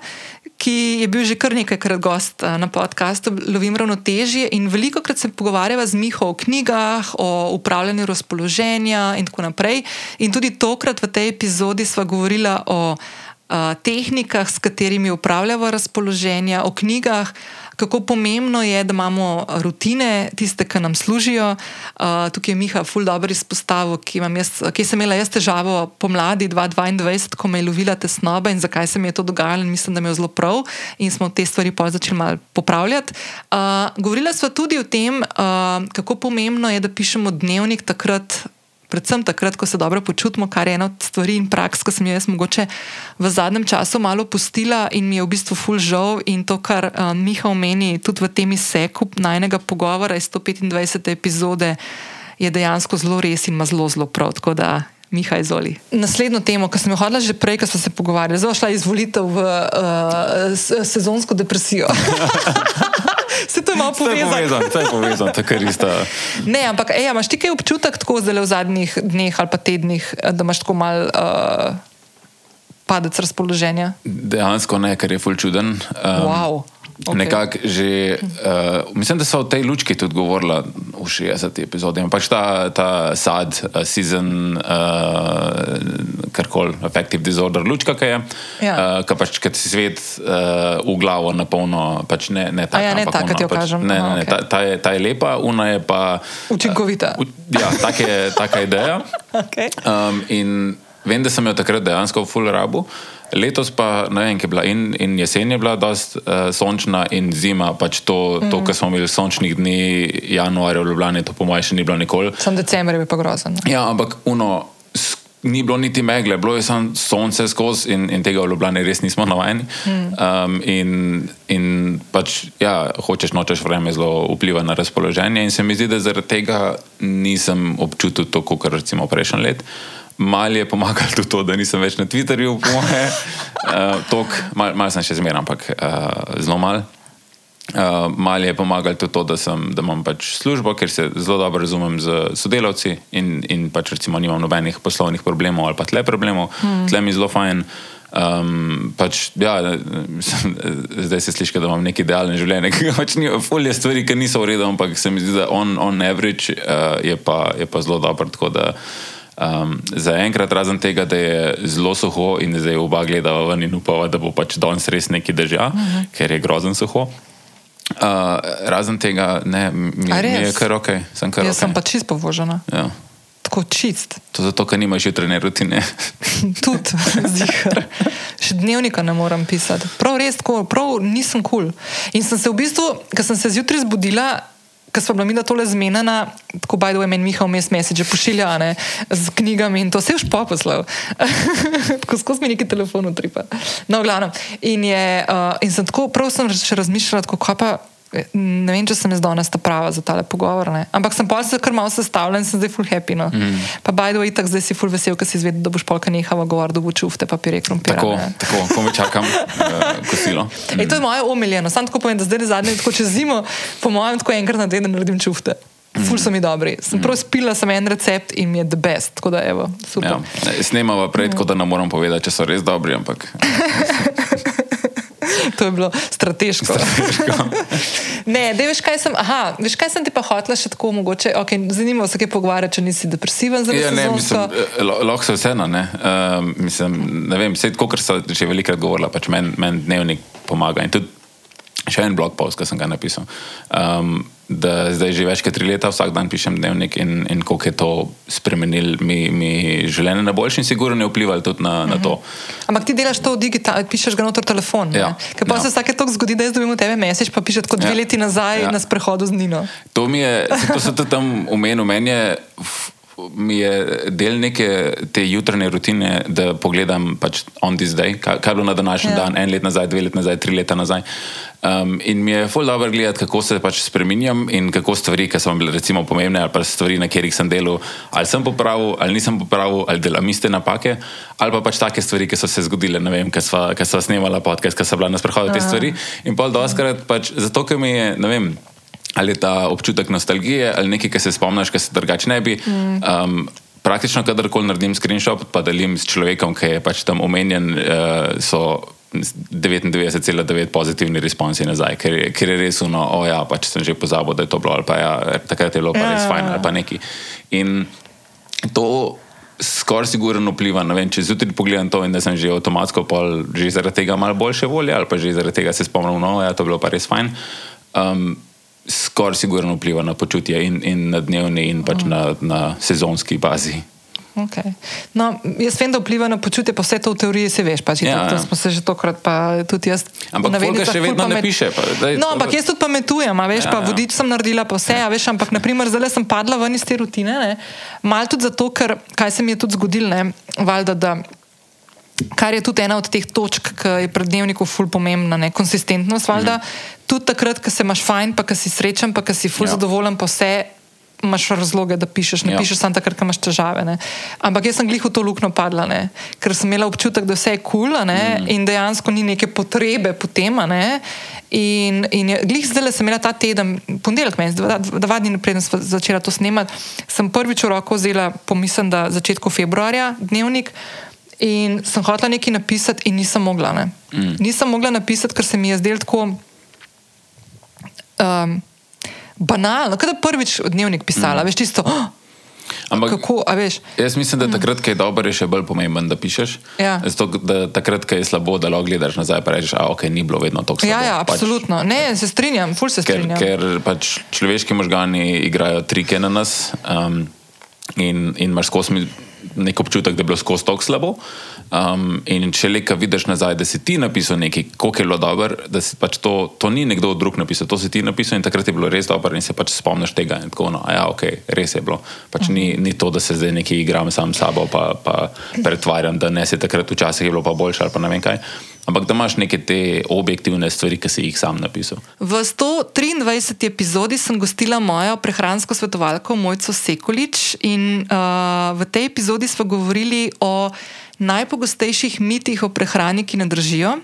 Ki je bil že kar nekajkrat gost uh, na podkastu Lovim ravnotežje in veliko krat se pogovarjava z Miho o knjigah, o upravljanju razpoloženja in tako naprej. In tudi tokrat v tej epizodi sva govorila o uh, tehnikah, s katerimi upravljamo razpoloženja, o knjigah, kako pomembno je, da imamo rutine, tiste, ki nam služijo. Uh, tukaj je Miha, ful dobro izpostavil, ki, ki sem imela jaz težavo pomladi 2022, ko me je lovila tesnoba in zakaj se mi je to dogajalo. Mislim, da mi je zelo prav in smo te stvari pa začeli malo popravljati. Uh, govorila sva tudi o tem, uh, kako pomembno je, da pišemo dnevnik takrat predvsem takrat, ko se dobro počutimo, kar je ena od stvari in praks, ki sem jo jaz mogoče v zadnjem času malo pustila in mi je v bistvu full žal. In to, kar uh, Miha omeni tudi v tem izseku najnega pogovora iz 125. epizode, je dejansko zelo res in ima zelo, zelo prav. Miha, izvoli. Naslednjo temo, ki sem jo hodila že prej, ko smo se pogovarjali, zelo šla izvolitev v uh, sezonsko depresijo. Se to malo povezano? Vse je povezano, tako je isto. Ne, ampak ej, imaš ti kaj občutek tako zelo v zadnjih dneh ali pa tednih, da imaš tako mal uh, padec razpoloženja? Dejansko ne, ker je ful čuden. Um, wow. Okay. Nekako že, uh, mislim, da so o tej lučki tudi govorila v 60 epizodih. Pač ta, ta sad, uh, season, uh, karkoli, affective disorder, lučka, ki je, ja. uh, ki pač, ti svet uh, v glavo napolno, pač ne, ne tako. Ja, ne tako, kot jo pač, kažem. Ne, ne, ne, ta, ta, je, ta je lepa, una je pa. Učinkovita. Uh, ja, taka je taka ideja. okay. um, in vem, da sem jo takrat dejansko v full rabu. Letos pa ne vem, je bila in, in jesen je bila dosti uh, sončna, in zima, pač to, mm. to kar smo imeli sončnih dni, januarja v Ljubljani, to po mojem še ni bilo nikoli. Sam decembr je bil pa grozen. Ja, ampak uno. Ni bilo niti megle, bilo je samo sonce skozi in, in tega v Ljubljani res nismo navajeni. Mm. Um, in in pač, ja, hočeš, nočeš vreme zelo vpliva na razpoloženje. In se mi zdi, da zaradi tega nisem občutil to, kot recimo prejšnji let. Uh, Mal je pomagalo tudi to, da nisem več na Twitterju, po moje. Uh, mal, mal sem še zmeraj, ampak uh, zelo mal. Uh, mal je pomagalo tudi to, da, sem, da imam pač službo, ker se zelo dobro razumem z sodelavci in, in pač recimo nimam nobenih poslovnih problemov ali pa tle problemov. Hmm. Tle mi je zelo fajn. Um, pač, ja, zdaj se sliši, da imam neki idealni življenje, ki pač ni, fulje stvari, ki niso v redu, ampak se mi zdi, da on, on average uh, je, pa, je pa zelo dober. Um, za enkrat, razen tega, da je zelo suho in zdaj oba gledava ven in upava, da bo pač danes res neki drža, uh mhm. -huh. ker je grozen suho. Uh, razen tega, ne, mi, mi je kar ok. Sem kar Jaz okay. sem pa čist povožena. Ja. Tako čist. To zato, ker nimaš jutrajne rutine. Tudi, zihar. Še dnevnika ne morem pisati. Prav res, tako, prav nisem kul. Cool. In sem se v bistvu, ker sem se zjutraj zbudila, ker smo bila mi na tole zmenjena, tako baj da je meni Miha vmes mesiče pošilja ne, z knjigami in to se je už poposlal. tako skozi mi neki telefon utripa. No, glavno. In, je, uh, in sem tako, prav sem še razmišljala, kako pa. Ne vem, če sem jaz danes ta prava za tale pogovor. Ne. Ampak sem pa se kar malo sestavljen, sem zdaj full happy. No. Mm. Pa by the way, tako zdaj si full vesel, ker si izvedel, da boš polka nehala govor, da bo čufte papirje krompir. Tako, tako, ko me čakam uh, kosilo. Mm. Ej, to je moje omiljeno. Sam tako povem, da zdaj zadnje, tako čez zimo, po mojem, tako enkrat na teden naredim čufte. Ful so mi dobri. Sem mm. prav spila sem en recept in mi je the best. Tako da, evo, super. Ja, snemava pred, tako da ne moram povedati, če so res dobri, ampak. to je bilo strateško. strateško. ne, da veš, kaj sem. Aha, veš, kaj sem ti pa hotla še tako mogoče. Okay, zanimivo se je pogovarjati, če nisi depresiven. Ja, ne, mislim, eh, lahko se vseeno. Ne. Uh, mislim, ne vem, vse, kot so že velikrat govorila, pač meni men dnevnik pomaga. In tudi še en blog post, ki sem ga napisal. Um, da zdaj že več kot tri leta vsak dan pišem dnevnik in, in koliko je to spremenilo mi, mi življenje na boljši in sigurno je vplivalo tudi na, na to. Ampak ti delaš to digitalno, pišeš ga noter telefon. Ja. Ker pa ja. se vsake toliko zgodi, da jaz dobim od tebe mesec, pa pišeš kot dve ja. leti nazaj ja. na sprehodu z Nino. To mi je, to se tudi tam umenil, meni je. Mi je del neke te jutranje rutine, da pogledam pač on this day, kaj je bilo na današnji ja. dan, en let nazaj, dve leti nazaj, tri leta nazaj. Um, in mi je zelo dobro gledati, kako se pač spremenjam in kako stvari, ki so bile recimo pomembne, ali pa stvari, na katerih sem delal, ali sem popravil, ali nisem popravil, ali delam iste napake, ali pa pač take stvari, ki so se zgodile, ne vem, ki so snemala podcast, ki so bila na sprehodu te stvari. In pa doskrat pač zato, ker mi je, ne vem. Ali je ta občutek nostalgije, ali nekaj, kar se spomniš, kar se drugače ne bi. Mm. Um, praktično, kadarkoli naredim screenshot, pa delim s človekom, ki je pač tam omenjen, uh, so 99,9 pozitivni responsi nazaj, ker, ker je res uno, o ja, pač sem že pozabil, da je to bilo, ali pa ja, takrat je bilo pa res ja. fajn, ali pa neki. In to skoraj sigurno vpliva, vem, če zjutraj pogledam to in da sem že avtomatsko pol, že zaradi tega malo boljše volje, ali pa že zaradi tega se spomnim, no, ja, to je bilo pa res fajn. Um, Skoraj sigurno vpliva na počutje in, in na dnevni, in pač na, na sezonski bazi. Okay. No, jaz vem, da vpliva na počutje, pa vse to v teoriji se veš. Pač, ja, ja. smo se že tokrat, pa tudi jaz. Ampak nekaj še vedno ne piše. Pa, daj, no, ampak jaz tudi pametujem, veš, ja, pa ja. vodič sem naredila, pa vse. Ja. Veš, ampak, naprimer, zdaj sem padla ven iz te rutine. Mal tudi zato, ker kaj se mi je tudi zgodilo, valjda. Da, Kar je tudi ena od teh točk, ki je pred dnevnikom ful pomembna, ne? konsistentnost. Mm. Tudi takrat, ko se imaš fajn, pa ko si srečen, pa ko si ful ja. zadovoljen, pa vse imaš razloge, da pišeš, ne ja. pišeš samo takrat, ko imaš težave. Ne. Ampak jaz sem glih v to luknjo padla, ne. ker sem imela občutek, da vse je kul cool, mm. in dejansko ni neke potrebe po tem. In, in glih zdaj sem imela ta teden, ponedeljek, dva, dva dni preden sem začela to snemati, sem prvič v roko vzela, pomislim, da začetku februarja dnevnik. In sem hotela nekaj napisati, in nisem mogla. Mm. Nisem mogla napisati, ker se mi je zdelo tako. Um, banalno, kot da prvič dnevnik pisala, mm. veš, čisto. Oh, Ampak, kako, jaz mislim, da takrat, ko je dobro, je še bolj pomemben, da pišeš. Ja. Zato, da takrat, ko je slabo, da lahko gledaš nazaj in rečeš, da okay, ni bilo vedno tako slabo. Ja, ja pač absolutno. Pač, ne, se strinjam, ful se strinjam. Ker, ker pač človeški možgani igrajo trike na nas um, in, in imaš skozi nek občutek, da je bilo skozi tako slabo. Um, in če le kaj vidiš nazaj, da si ti napisal nekaj, kako je bilo dobro, da si pač to, to ni nekdo drug napisal, to si ti napisal in takrat je bilo res dobro in se pač spomniš tega. In tako, no, ja, ok, res je bilo. Pač ni, ni to, da se zdaj nekaj igram sam s sabo, pa, pa pretvarjam, da ne se takrat včasih je bilo pa boljše ali pa ne vem kaj. Ampak da imaš neke te objektivne stvari, ki si jih sam napisal. V 123. epizodi sem gostila mojo prehransko svetovalko Mojco Sekulič in uh, v tej epizodi smo govorili o najpogostejših mitih o prehrani, ki ne držijo,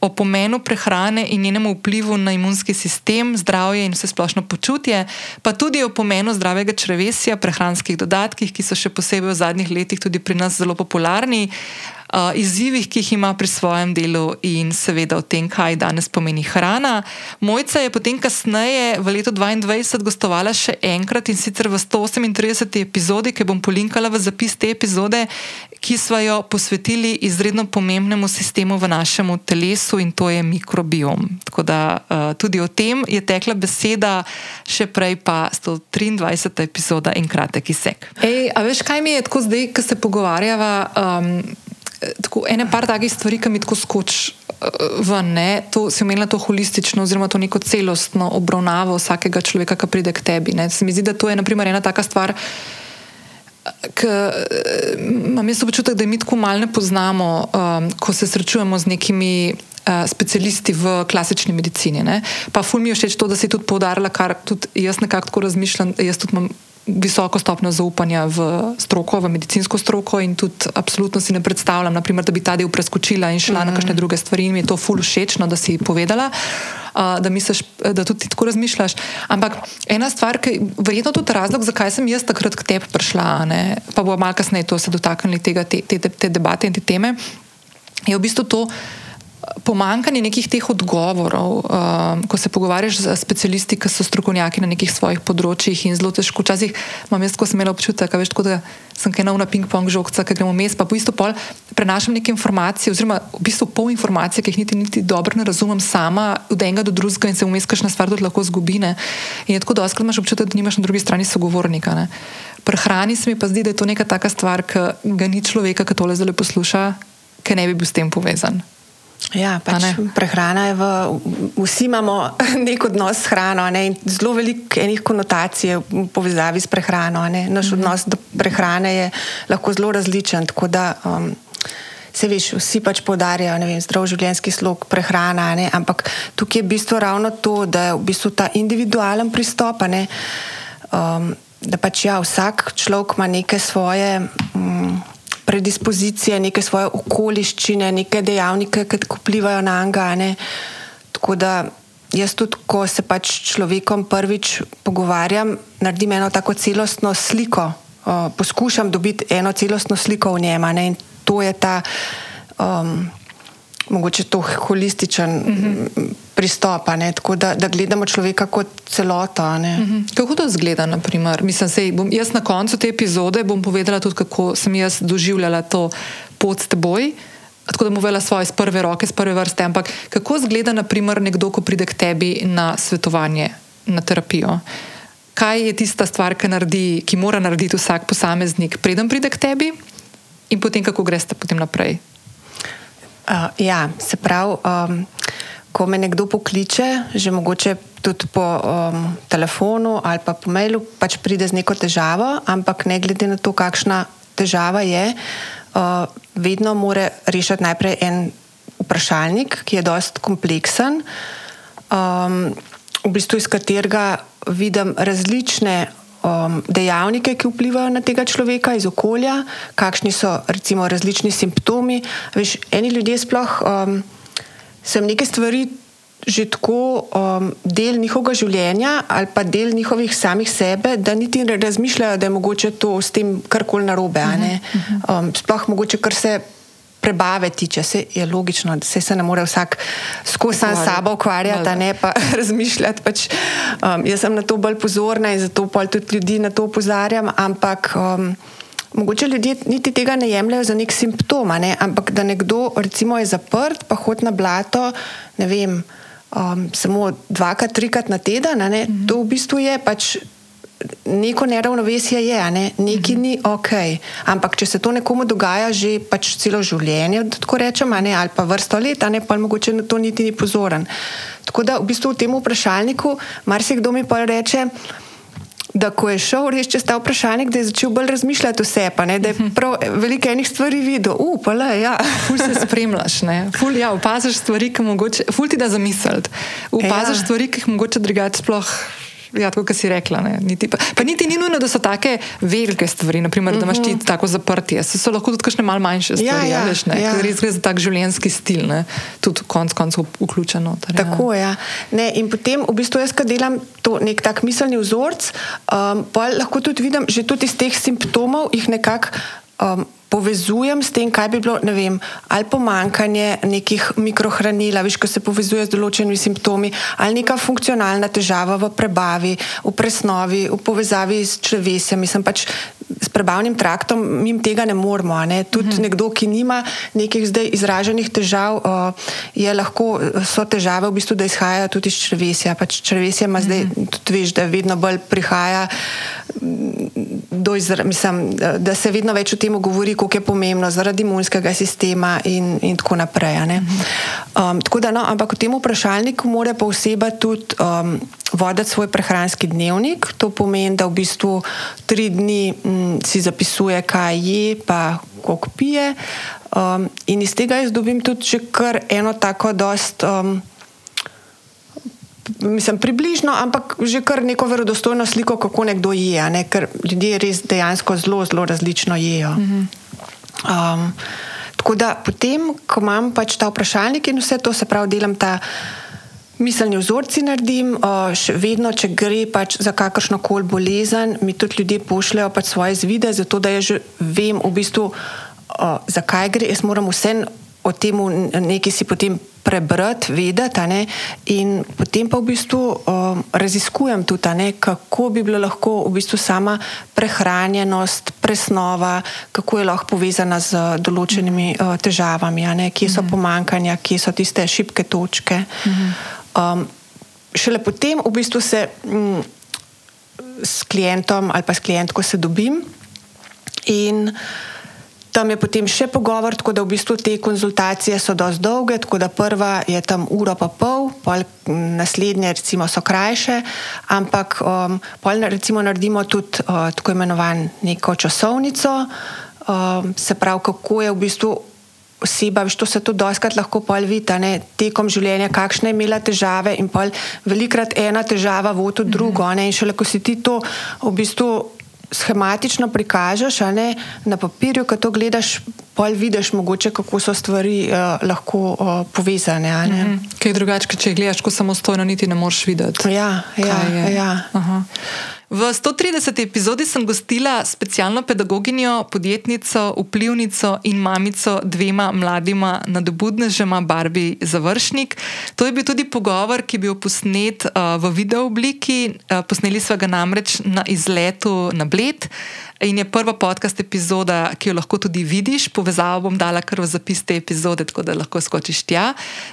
o pomenu prehrane in njenem vplivu na imunski sistem, zdravje in vse splošno počutje, pa tudi o pomenu zdravega črevesja, prehranskih dodatkih, ki so še posebej v zadnjih letih tudi pri nas zelo popularni uh, izzivih, ki jih ima pri svojem delu, in seveda o tem, kaj danes pomeni hrana. Mojca je potem kasneje v letu 2022 gostovala še enkrat in sicer v 138. epizodi, ki bom polinkala v zapis te epizode, ki smo jo posvetili izredno pomembnemu sistemu v našem telesu in to je mikrobiom. Tako da uh, tudi o tem je tekla beseda, še prej pa 123. epizoda in kratek izsek. Ej, a veš, kaj mi je tako zdaj, ko se pogovarjava? Um, tako, ene par takih stvari, ki mi tako skočijo uh, ven. Ne? To si omenila to holistično, oziroma to neko celostno obravnavo vsakega človeka, ki pride k tebi. Ne? Se mi zdi, da to je naprimer, ena taka stvar. K, eh, imam jaz občutek, da mi tako malo ne poznamo, um, ko se srečujemo z nekimi uh, specialisti v klasični medicini. Ne? Pa ful mi je všeč to, da si tudi poudarila, kar tudi jaz nekako tako razmišljam. Jaz tudi imam visoko stopnjo zaupanja v stroko, v medicinsko stroko in tudi absolutno si ne predstavljam, naprimer, da bi ta del preskočila in šla mm -hmm. na kakšne druge stvari in mi je to ful všečno, da si povedala. Uh, da misliš, da tudi tako razmišljaš. Ampak ena stvar, ki je verjetno tudi razlog, zakaj sem jaz takrat k tebi prišla, ne, pa bo malo kasneje to se dotaknili tega, te, te, te debate in te teme, je v bistvu to, pomankanje nekih teh odgovorov, um, ko se pogovarjaš z specialisti, ki so strokovnjaki na nekih svojih področjih in zelo težko. Včasih imam jaz, ko sem imel občutek, veš, tako, da sem kaj na ping-pong žogca, ki gremo mes, pa v bistvu pol prenašam neke informacije, oziroma v bistvu pol informacije, ki jih niti, niti dobro ne razumem sama, od enega do drugega in se vmes kakšna stvar tudi lahko zgubine. In je tako, da oskrat imaš občutek, da nimaš na drugi strani sogovornika. Ne? Pri hrani se mi pa zdi, da je to neka taka stvar, ki ga ni človeka, ki tole zelo posluša, ki ne bi bil s tem povezan. Ja, pač prehrana je v. Vsi imamo nek odnos s hrano, ne, in zelo veliko enih konotacij v povezavi s prehrano. Ne. Naš mm -hmm. odnos do prehrane je lahko zelo različen. Tako da um, se veš, vsi pač podarjajo zdrav življenjski slog, prehrana. Ne, ampak tukaj je v bistvu ravno to, da je v bistvu ta individualen pristop. Ne, um, da pač ja, vsak človek ima neke svoje. Um, predispozicije, neke svoje okoliščine, neke dejavnike, ki vplivajo na angane. Tako da jaz tudi, ko se pač človekom prvič pogovarjam, naredim eno tako celostno sliko, uh, poskušam dobiti eno celostno sliko v njema. Ne? In to je ta. Um, mogoče to holističen uh mhm. -huh. pristop, tako da, da gledamo človeka kot celoto. Uh mhm. -huh. Kako to zgleda? Mislim, sej, bom, jaz na koncu te epizode bom povedala tudi, kako sem jaz doživljala to pot s teboj. Tako da bom povedala svoje iz prve roke, iz prve vrste. Ampak kako zgleda, naprimer, nekdo, ko pride k tebi na svetovanje, na terapijo? Kaj je tista stvar, ki, naredi, ki mora narediti vsak posameznik, preden pride k tebi, in potem kako greš potem naprej? Uh, ja, se pravi, um, ko me nekdo pokliče, že mogoče tudi po um, telefonu ali pa po mailu, pač pride z neko težavo, ampak ne glede na to, kakšna težava je, uh, vedno mora rešiti najprej en vprašalnik, ki je dost kompleksen, um, v bistvu iz katerega vidim različne um, dejavnike, ki vplivajo na tega človeka iz okolja, kakšni so recimo različni simptomi. Veš, eni ljudje sploh um, sem neke stvari. Že tako um, del njihovega življenja ali pa del njihovih samih sebe, da niti ne razmišljajo, da je mogoče to s tem karkoli narobe. Uh -huh, uh -huh. um, sploh mogoče, kar se prebave tiče, se je logično, da se, se ne more vsak skozi sam sabo ukvarjati, da ne pa razmišljati. Pač, um, jaz sem na to bolj pozorna in zato pa tudi ljudi na to opozarjam, ampak. Um, Mogoče ljudje niti tega ne jemljajo za nek simptom, ne? ampak da nekdo recimo, je zaprt, pa hodi na blato, ne vem, um, samo dvakrat, trikrat na teden, mm -hmm. to v bistvu je pač neko neravnovesje je, ne? nekaj ni ok. Ampak če se to nekomu dogaja že pač celo življenje, tako rečem, ali pa vrsto let, ne pa mogoče na to niti ni pozoren. Tako da v bistvu v tem vprašalniku marsikdo mi pa reče. Da, ko je šel res čez ta vprašalnik, da je začel bolj razmišljati o sebi, da je prav veliko enih stvari videl. Upala je, ja. Ful se spremljaš, ne. Ful, ja, opaziš stvari, ki mogoče, ful ti da zamisliti. Opaziš ja. stvari, ki jih mogoče drugače sploh Ja, tako kot si rekla. Niti, pa, pa niti ni nujno, da so tako velike stvari, naprimer, da imaš ti mhm. tako zaprtje. So, so lahko tudi kakšne malce manjše stvari. Ja, ja, veš, ja. Res gre za tak življenjski stil, ne? tudi konc koncev vključeno. Tar, ja. tako je. Ja. In potem, v bistvu, jaz, ki delam to nek tak miselni vzorc, um, pa lahko tudi vidim, že tudi iz teh simptomov jih nekako. Um, povezujem s tem, kaj bi bilo, ne vem, ali pomankanje nekih mikrohranil, viš, ko se povezuje z določenimi simptomi, ali neka funkcionalna težava v prebavi, v presnovi, v povezavi s črvesjem. Mislim pač s prebavnim traktom, mi tega ne moramo. Ne? Tudi mhm. nekdo, ki nima nekih zdaj izraženih težav, uh, je lahko, so težave v bistvu, da izhajajo tudi iz črvesja. Pač črvesje ima zdaj, mhm. tudi veš, da vedno bolj prihaja. Do izra, mislim, da se vedno več o tem govori, kako je pomembno zaradi imunskega sistema in, in tako naprej. Um, tako da, no, ampak v tem vprašalniku mora pa oseba tudi um, voditi svoj prehranski dnevnik. To pomeni, da v bistvu tri dni m, si zapisuje, kaj je, pa koliko pije. Um, in iz tega jaz dobim tudi že kar eno tako dost. Um, Mislim, približno, ampak že kar neko verodostojno sliko, kako nekdo je, ne? ker ljudje res dejansko zelo, zelo različno jedo. Um, tako da potem, ko imam pač ta vprašalnik in vse to, se pravi, delam ta miselni vzorci, naredim, uh, še vedno, če gre pač za kakršno koli bolezen, mi tudi ljudje pošljajo pač svoje zvide, zato da jaz že vem v bistvu, uh, zakaj gre. Jaz moram vse o tem nekaj si potem prebrati, vedeti, ne, in potem pa v bistvu um, raziskujem tudi, ne, kako bi bilo lahko v bistvu sama prehranjenost, presnova, kako je lahko povezana z določenimi težavami, ne, kje so pomankanja, kje so tiste šibke točke. Um, šele potem v bistvu se um, s klientom ali pa s klientko se dobim. In Tam je potem še pogovor, tako da v bistvu te konzultacije so dosti dolge, tako da prva je tam uro pa pol, pol naslednje recimo so krajše, ampak um, pol recimo naredimo tudi uh, tako imenovan neko časovnico, um, se pravi, kako je v bistvu oseba, to se tudi doskrat lahko pol vidi, ne, tekom življenja, kakšne je imela težave in pol velikrat ena težava vodi v drugo, ne, in šele ko si ti to v bistvu schematično prikažeš, ne na papirju, ko to gledaš, pol vidiš, mogoče, kako so stvari uh, lahko uh, povezane. a ne. Kaj je drugače, če gledaš, ko samostojno niti ne moreš videti. Ja, ja, ja. Aha. V 130. epizodi sem gostila specialno pedagoginjo, podjetnico, vplivnico in mamico dvema mladima nadobudnežema Barbi Završnik. To je bil tudi pogovor, ki je bil posnet uh, v video obliki. Uh, posneli smo ga namreč na izletu na Bled. In je prva podcast epizoda, ki jo lahko tudi vidiš. Povezavo bom dala kar v zapis te epizode, tako da lahko skočiš tja.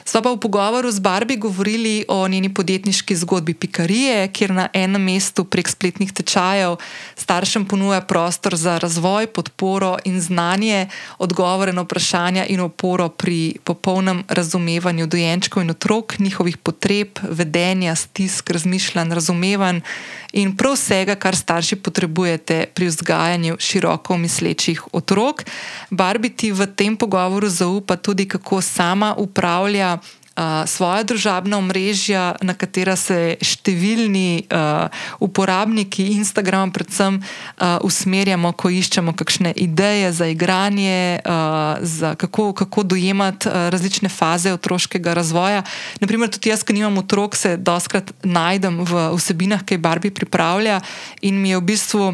Sva pa v pogovoru z Barbi govorili o njeni podjetniški zgodbi Pikarije, kjer na enem mestu prek spletnih tečajev staršem ponuja prostor za razvoj, podporo in znanje, odgovore na vprašanja in oporo pri popolnem razumevanju dojenčkov in otrok, njihovih potreb, vedenja, stisk, razmišljanj, razumevanj in prav vsega, kar starši potrebujete pri vzgajanju široko mislečih otrok. Barbi ti v tem pogovoru zaupa tudi, kako sama upravlja. Svoje družabna omrežja, na katera se številni uh, uporabniki Instagrama, predvsem, uh, usmerjamo, ko iščemo kakšne ideje za igranje, uh, za kako, kako dojemati uh, različne faze otroškega razvoja. Naprimer, tudi jaz, ki nimam otrok, se doskrat najdem v vsebinah, ki jih Barbi pripravlja in mi je v bistvu.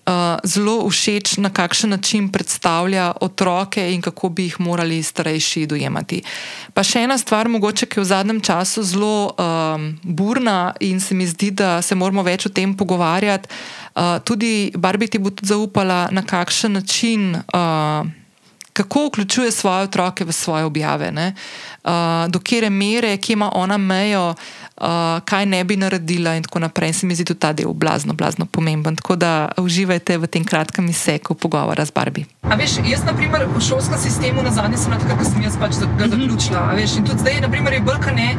Uh, zelo všeč, na kakšen način predstavlja otroke in kako bi jih morali starejši dojemati. Pa še ena stvar, mogoče, ki je v zadnjem času zelo um, burna in se mi zdi, da se moramo več o tem pogovarjati. Uh, tudi Barbi ti bo tudi zaupala, na kakšen način. Uh, Kako vključuje svoje otroke v svoje objave, uh, do kere mere, kje ima ona mejo, uh, kaj ne bi naredila, in tako naprej. Se mi zdi tudi ta del blazno, blazno pomemben. Tako da uživajte v tem kratkem izseku pogovora z Barbi. A veš, jaz, na primer, v šolskem sistemu na zadnje sem takrat, ko sem jaz pač ga zaključila. a Veš, in tudi zdaj, naprimer, je bolj ne,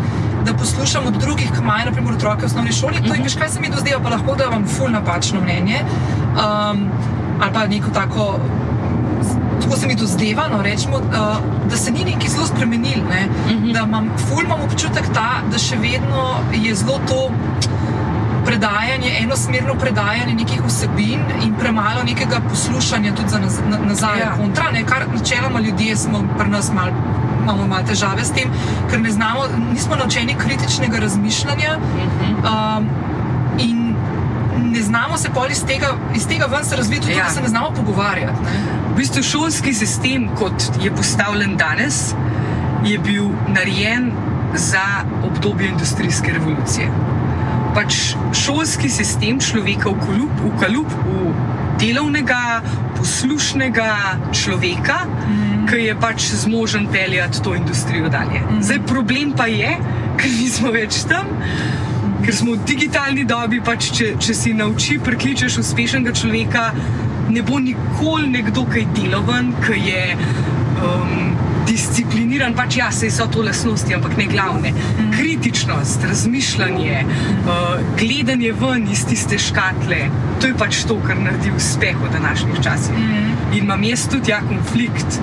da poslušam od drugih, ki imajo naprimer, otroke v osnovni šoli. To je, veš, kaj se mi dozdeva, pa lahko da imam ful napačno mnenje. Um, ali pa neko tako tako se mi to zdeva, no, rečemo, uh, da se ni nekaj zelo spremenil. Ne? Uh -huh. Da imam, ful imam občutek ta, da še vedno je zelo to predajanje, enosmerno predajanje nekih vsebin in premalo nekega poslušanja tudi za naz, na, nazaj, ja. kontra, ne? kar načeloma ljudje smo pri nas malo. Imamo malo težave s tem, ker ne znamo, nismo naučeni kritičnega razmišljanja. Uh -huh. um, in ne znamo se pol iz tega, iz tega ven se razviti, tudi ja. se ne znamo pogovarjati. Ne? V bistvu šolski sistem, kot je postavljen danes, je bil narejen za obdobje industrijske revolucije. Pač šolski sistem človeka v kalup, v, kalup, v delovnega, poslušnega človeka, mm. ki je pač zmožen peljati to industrijo dalje. Mm. Zdaj, problem pa je, ker nismo več tam ker smo v digitalni dobi, pač če, če si nauči prekličeš uspešnega človeka, ne bo nikoli nekdo kaj deloven, ki je um, discipliniran. pač ja, se so to lasnosti, ampak ne glavne. Kritičnost, razmišljanje, uh, gledanje ven iz tiste škatle, to je pač to, kar naredi uspeh v današnjih časih. In imam jaz tudi ja konflikt.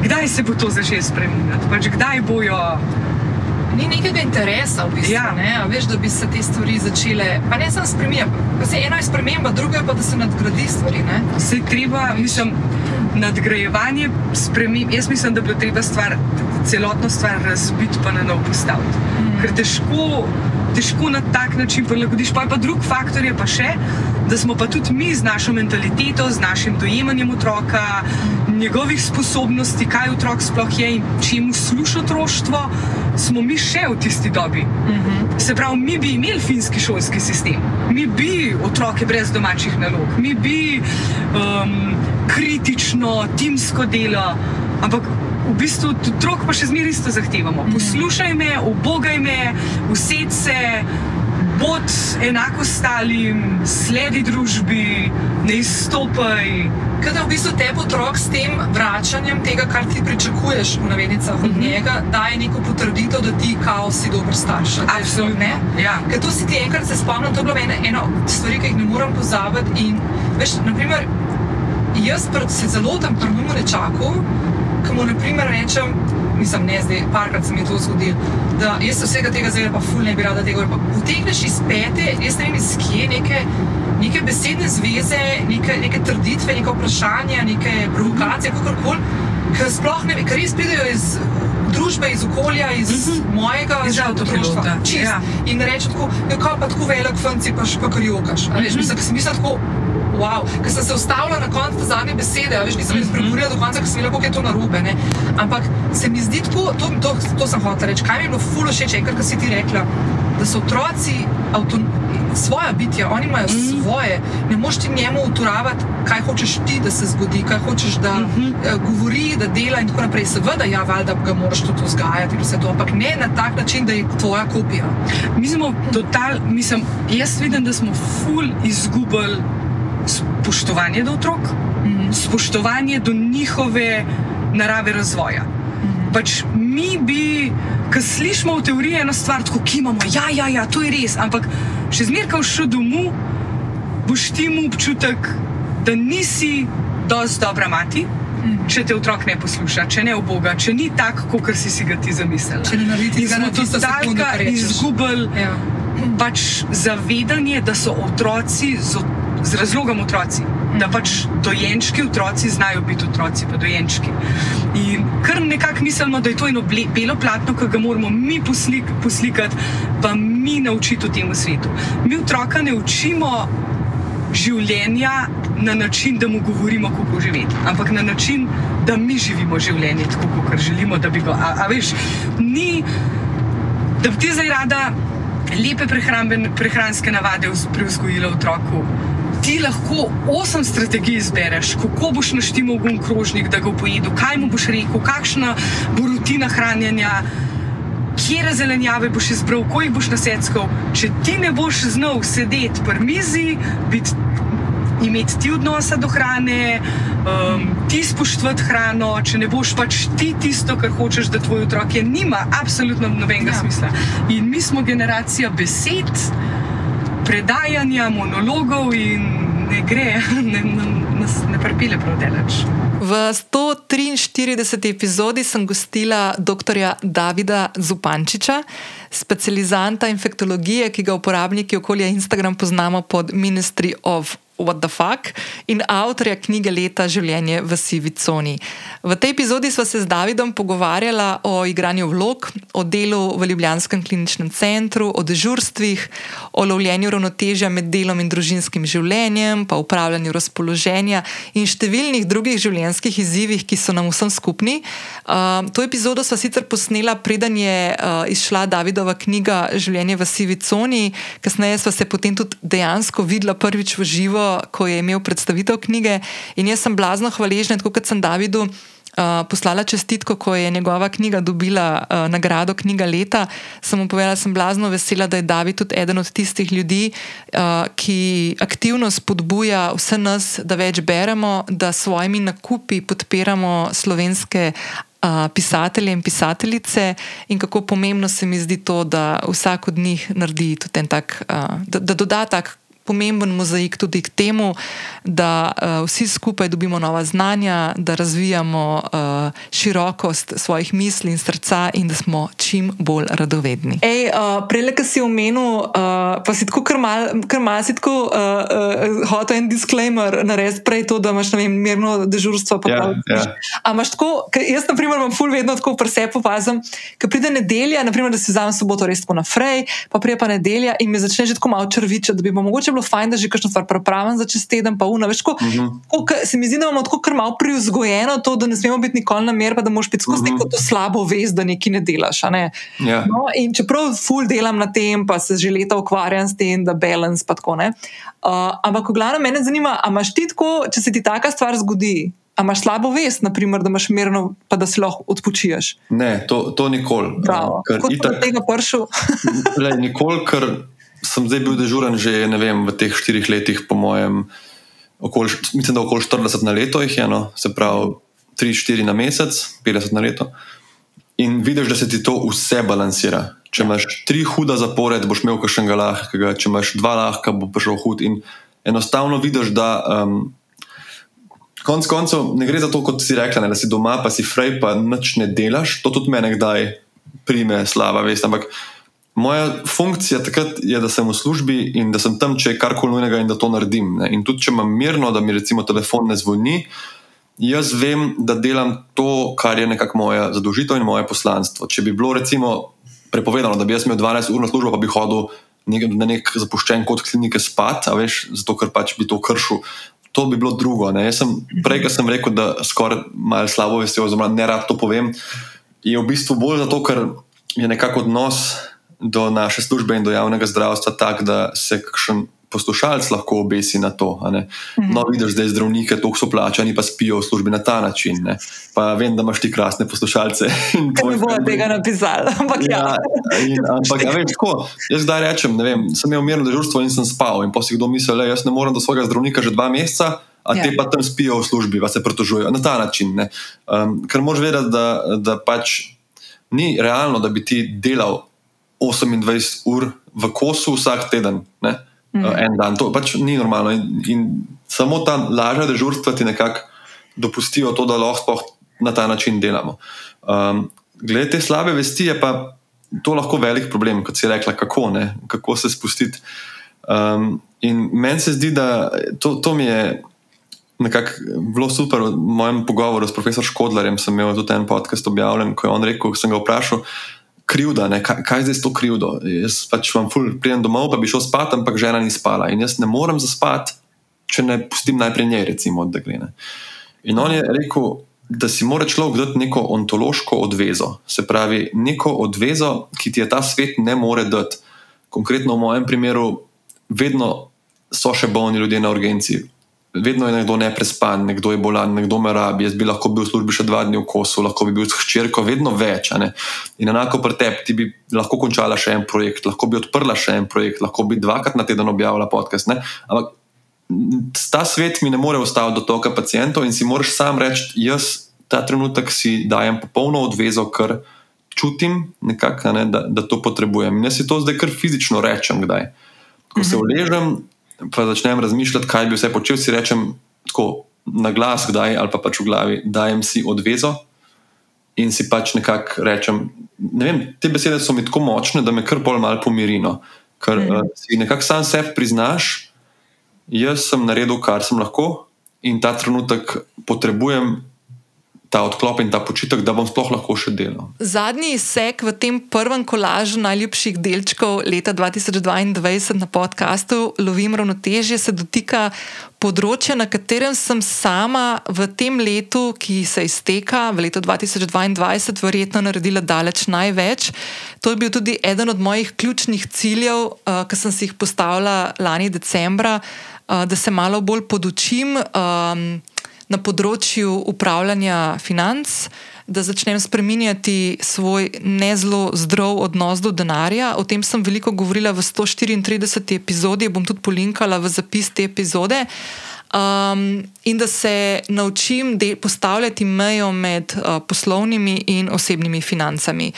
Kdaj se bo to začelo spremenjati? Pač kdaj bojo Ni nekega interesa, v bistvu, Ja. ne, veš, da bi se te stvari začele. Pa ne samo se eno je sprememba, drugo je pa, da se nadgradi stvari. Ne? Se je treba, mislim, nadgrajevanje sprememb. Jaz mislim, da bi bilo treba stvar, celotno stvar razbiti, pa na novo postaviti. Mm. Ker težko, težko na tak način prilagodiš. Pa je pa drug faktor je pa še, da smo pa tudi mi z našo mentaliteto, z našim dojemanjem otroka, njegovih sposobnosti, kaj otrok sploh je in čemu služi otroštvo, smo mi še v tisti dobi. Mm -hmm. Se pravi, mi bi imeli finski šolski sistem, mi bi otroke brez domačih nalog, mi bi um, kritično, timsko delo, ampak v bistvu od otrok pa še zmeraj isto zahtevamo. Poslušaj me, obogaj me, usedь se. Bod enako stalim, sledi družbi, ne izstopaj. Kaj da v bistvu te otrok s tem vračanjem tega, kar ti pričakuješ, v navednicah od njega, daje neko potrditev, da ti kao si dober starš. Absolutno, ja. Ker to si ti enkrat se spomnim, to je bila ena, ena od stvari, ki jih ne morem pozabiti. In veš, naprimer, jaz se zelo tam prvemu nečaku, ki mu naprimer rečem, mislim, ne zdaj, parkrat se mi je to zgodilo, da jaz se vsega tega zdaj pa ful ne bi rada tega. Utegneš iz pete, jaz ne vem iz kje, neke, neke besedne zveze, neke, neke trditve, neke vprašanja, neke provokacije, kakorkoli, ki sploh ne vem, ker res pridejo iz družbe, iz okolja, iz uh -huh. mojega Iz avtopilota, otroštva. Čist. ja. In reče tako, ja, kaj pa tako velik fanci, pa še kakor jokaš. A Veš, mislim, ker sem mislila tako. Wow, ker sem se ustavila na koncu zadnje besede, a veš, nisem jih spregovorila do konca, ker sem videla, kako je to narobe. Ne? Ampak se mi zdi tako, to, to, to sem hotela reči, kaj mi je bilo fulo všeč, enkrat, ko si ti rekla, da so otroci avton, svoja bitja, oni imajo mm. svoje, ne moš ti njemu uturavati, kaj hočeš ti, da se zgodi, kaj hočeš, da mm -hmm. uh, govori, da dela in tako naprej. Seveda, ja, valjda ga moraš tudi vzgajati in vse to, ampak ne na tak način, da je tvoja kopija. Mi smo total, mislim, jaz vidim, da smo ful izgubili spoštovanje do otrok, mm -hmm. spoštovanje do njihove narave razvoja. Mm -hmm. Pač mi bi, ko slišimo v teoriji eno stvar, tako kimamo, ja, ja, ja, to je res, ampak še zmeraj, ko šel domov, boš ti imel občutek, da nisi dosti dobra mati. Če te otrok ne posluša, če ne oboga, če ni tako, kot si si ga ti zamislila. Če ne naredi In tistega smo na tisto sekundo, totalka ko rečeš. izgubili Ja. pač zavedanje, da so otroci z, o- z razlogom otroci. Da pač dojenčki otroci znajo biti otroci, pa dojenčki. In kar nekako mislimo, da je to eno belo platno, ki ga moramo mi poslik, poslikati, pa mi naučiti v tem svetu. Mi otroka ne učimo življenja na način, da mu govorimo, kako živeti, ampak na način, da mi živimo življenje tako, kot želimo, da bi ga. A, a veš, ni da bi ti zdaj rada lepe prehranske navade vz- privzgojila otroku. Ti lahko osem strategij izbereš, kako boš naštimal gum krožnik, da ga pojedu, kaj mu boš rekel, kakšna bo rutina hranjenja, kje zelenjave boš izbral, ko jih boš naseckal. Če ti ne boš znal sedeti pri mizi, biti imeti ti odnosa do hrane, um, ti spoštovati hrano, če ne boš pač ti tisto, kar hočeš, da tvoj otrok je, nima absolutno nobenega ja. smisla. In mi smo generacija besed, predajanja, monologov in ne gre, ne, ne, nas ne pripelje prav daleč. V 143. epizodi sem gostila dr. Davida Zupančiča, specializanta infektologije, ki ga uporabniki okolja Instagram poznamo pod Ministry of What the Fuck in avtorja knjige Leta življenje v sivi coni. V tej epizodi sva se z Davidom pogovarjala o igranju vlog, o delu v Ljubljanskem kliničnem centru, o dežurstvih, o lovljenju ravnotežja med delom in družinskim življenjem, pa upravljanju razpoloženja in številnih drugih življenjskih izzivih, ki so nam vsem skupni. Uh, to epizodo sva sicer posnela, preden je uh, izšla Davidova knjiga Življenje v sivi coni, kasneje sva se potem tudi dejansko videla prvič v živo, ko je imel predstavitev knjige in jaz sem blazno hvaležna, tako kot sem Davidu. Uh, poslala čestitko, ko je njegova knjiga dobila uh, nagrado Knjiga leta. Sem mu povedala, da sem blazno vesela, da je David tudi eden od tistih ljudi, uh, ki aktivno spodbuja vse nas, da več beremo, da s svojimi nakupi podpiramo slovenske uh, pisatelje in pisateljice, in kako pomembno se mi zdi to, da vsak od njih naredi tudi en tak, uh, da, da doda tak pomemben mozaik tudi k temu, da uh, vsi skupaj dobimo nova znanja, da razvijamo uh, širokost svojih misli in srca, in da smo čim bolj radovedni. Ej, uh, Prej, ki si omenil, uh, pa si tako kar mal si tako uh, uh, hotel en disclaimer narediti, prej to, da imaš vem, mirno dežurstvo. Ja, ja. Ampak tako, jaz, na primer, imam ful vedno tako presep opazim, ker pride nedelja, naprimer, da si vzamem soboto res tako naprej, pa prije pa nedelja in me začne že tako malo črvičati, da bi pa mogoče bilo fajn, da že kakšno stvar prepravim za čez teden, pa una. Veš, ko, uh -huh. ko, se mi zdi, da imamo tako kar malo priuzgojeno to, da ne smemo biti nikoli na mer, pa da moš biti skozi uh -huh. neko to slabo vest, da nekaj ne delaš. Ne? Ja. No, in čeprav ful delam na tem, pa se že leta ukvarjam s tem, da balans pa tako ne. Uh, ampak, v glavnem, mene zanima, a imaš ti tako, če se ti taka stvar zgodi. A imaš slabo vest, naprimer, da imaš mirno, pa da si lahko odpočiješ? Ne, to, to nikoli. Kot itak, da tega pršu. le, nikoli, ker sem zdaj bil dežuren že vem, v teh štirih letih, po mojem, okoli, mislim, da okoli 40 na leto jih je, no? se pravi 3-4 na mesec, 50 na leto. In vidiš, da se ti to vse balansira. Če imaš tri huda zapored, boš imel kakšnega lahkega, če imaš dva lahka, bo prišel hud. In enostavno vidiš, da um, konec koncev ne gre za to, kot si rekla, ne, da si doma, pa si frej, pa nič ne delaš. To tudi meni kdaj prime slava vest. Ampak Moja funkcija takrat je, da sem v službi in da sem tam, če je karkoli nujnega in da to naredim. Ne. In tudi, če imam mirno, da mi recimo telefon ne zvoni, jaz vem, da delam to, kar je nekako moja zadolžitev in moje poslanstvo. Če bi bilo recimo prepovedano, da bi jaz imel 12 ur na službo, pa bi hodil na nek zapuščen kot klinike spat, veš, zato ker pač bi to kršil. To bi bilo drugo. Ne. Jaz sem prej, ker sem rekel, da skoraj malo slabo veste, oziroma ne rad to povem, je v bistvu bolj zato, ker je nekako odnos do naše službe in do javnega zdravstva tak, da se kakšen poslušalec lahko obesi na to. Mhm. No, vidiš, da je zdravnike toliko so plačani, pa spijo v službi na ta način. Ne? Pa vem, da imaš ti krasne poslušalce. Ne bo tega napisal. Ampak, ja. Ja, in, ampak ja, veš, tako, jaz zdaj rečem, vem, sem imel mirno dežurstvo in sem spal. In pa si kdo misli, da jaz ne morem do svojega zdravnika že dva meseca. A ja. te pa tam spijo v službi, pa se pritožujejo na ta način. Um, ker moraš vedeti, da, da pač ni realno, da bi ti delal 28 ur v kosu vsak teden, ne? mm. en dan. To pač ni normalno. In, in samo ta lažja dežurstva ti nekako dopustijo to, da lahko na ta način delamo. Um, glede te slabe vesti je pa to lahko velik problem, kot si rekla, kako, ne? kako se spustiti. Um, in meni se zdi, da to, to mi je. Nekako bilo super v mojem pogovoru s profesorjem Škodlarjem. Sem imel tudi en podcast objavljen, ko je on rekel: Sem ga vprašal, krivda, ne, kaj, kaj zdaj s to krivdo. Jaz pač vam ful, pridem domov, pa bi šel spat, ampak žena ni spala. In jaz ne morem zaspati, če ne pustim najprej njej, recimo, da gre. In on je rekel, da si mora človek dati neko ontološko odvezo. Se pravi, neko odvezo, ki ti je ta svet ne more dati. Konkretno v mojem primeru, vedno so še bolni ljudje na urgenci, vedno je nekdo neprespan, nekdo je bolan, nekdo me rabi. Jaz bi lahko bil v službi še dva dni v kosu, lahko bi bil s hčerko, vedno več. In enako pri tebi, ti bi lahko končala še en projekt, lahko bi odprla še en projekt, lahko bi dvakrat na teden objavila podcast. Ne? Ampak ta svet mi ne more ustaviti do toka pacijentov in si moraš sam reči, jaz ta trenutek si dajem popolno odvezo, ker čutim, nekak, ne, da, da to potrebujem. In jaz si to zdaj kar fizično rečem, kdaj. Ko se uležem, pa začnem razmišljati, kaj bi vse počel, si rečem tako na glas, kdaj ali pa pač v glavi, dajem si odvezo in si pač nekako rečem. Ne vem, te besede so mi tako močne, da me kar bolj malo pomirino. Ker mm. uh, si nekako sam sebi priznaš, jaz sem naredil, kar sem lahko, in ta trenutek potrebujem ta odklop in ta počitek, da bom sploh lahko še delal. Zadnji sek v tem prvem kolažu najljubših delčkov leta 2022 na podkastu Lovim ravnotežje se dotika področja, na katerem sem sama v tem letu, ki se izteka, v letu 2022, verjetno naredila daleč največ. To je bil tudi eden od mojih ključnih ciljev, uh, ki sem si jih postavila lani decembra, uh, da se malo bolj podučim. Um, na področju upravljanja financ, da začnem spreminjati svoj ne zelo zdrav odnos do denarja. O tem sem veliko govorila v 134. epizodi, bom tudi polinkala v zapis te epizode. Um, in da se naučim postavljati mejo med uh, poslovnimi in osebnimi financami.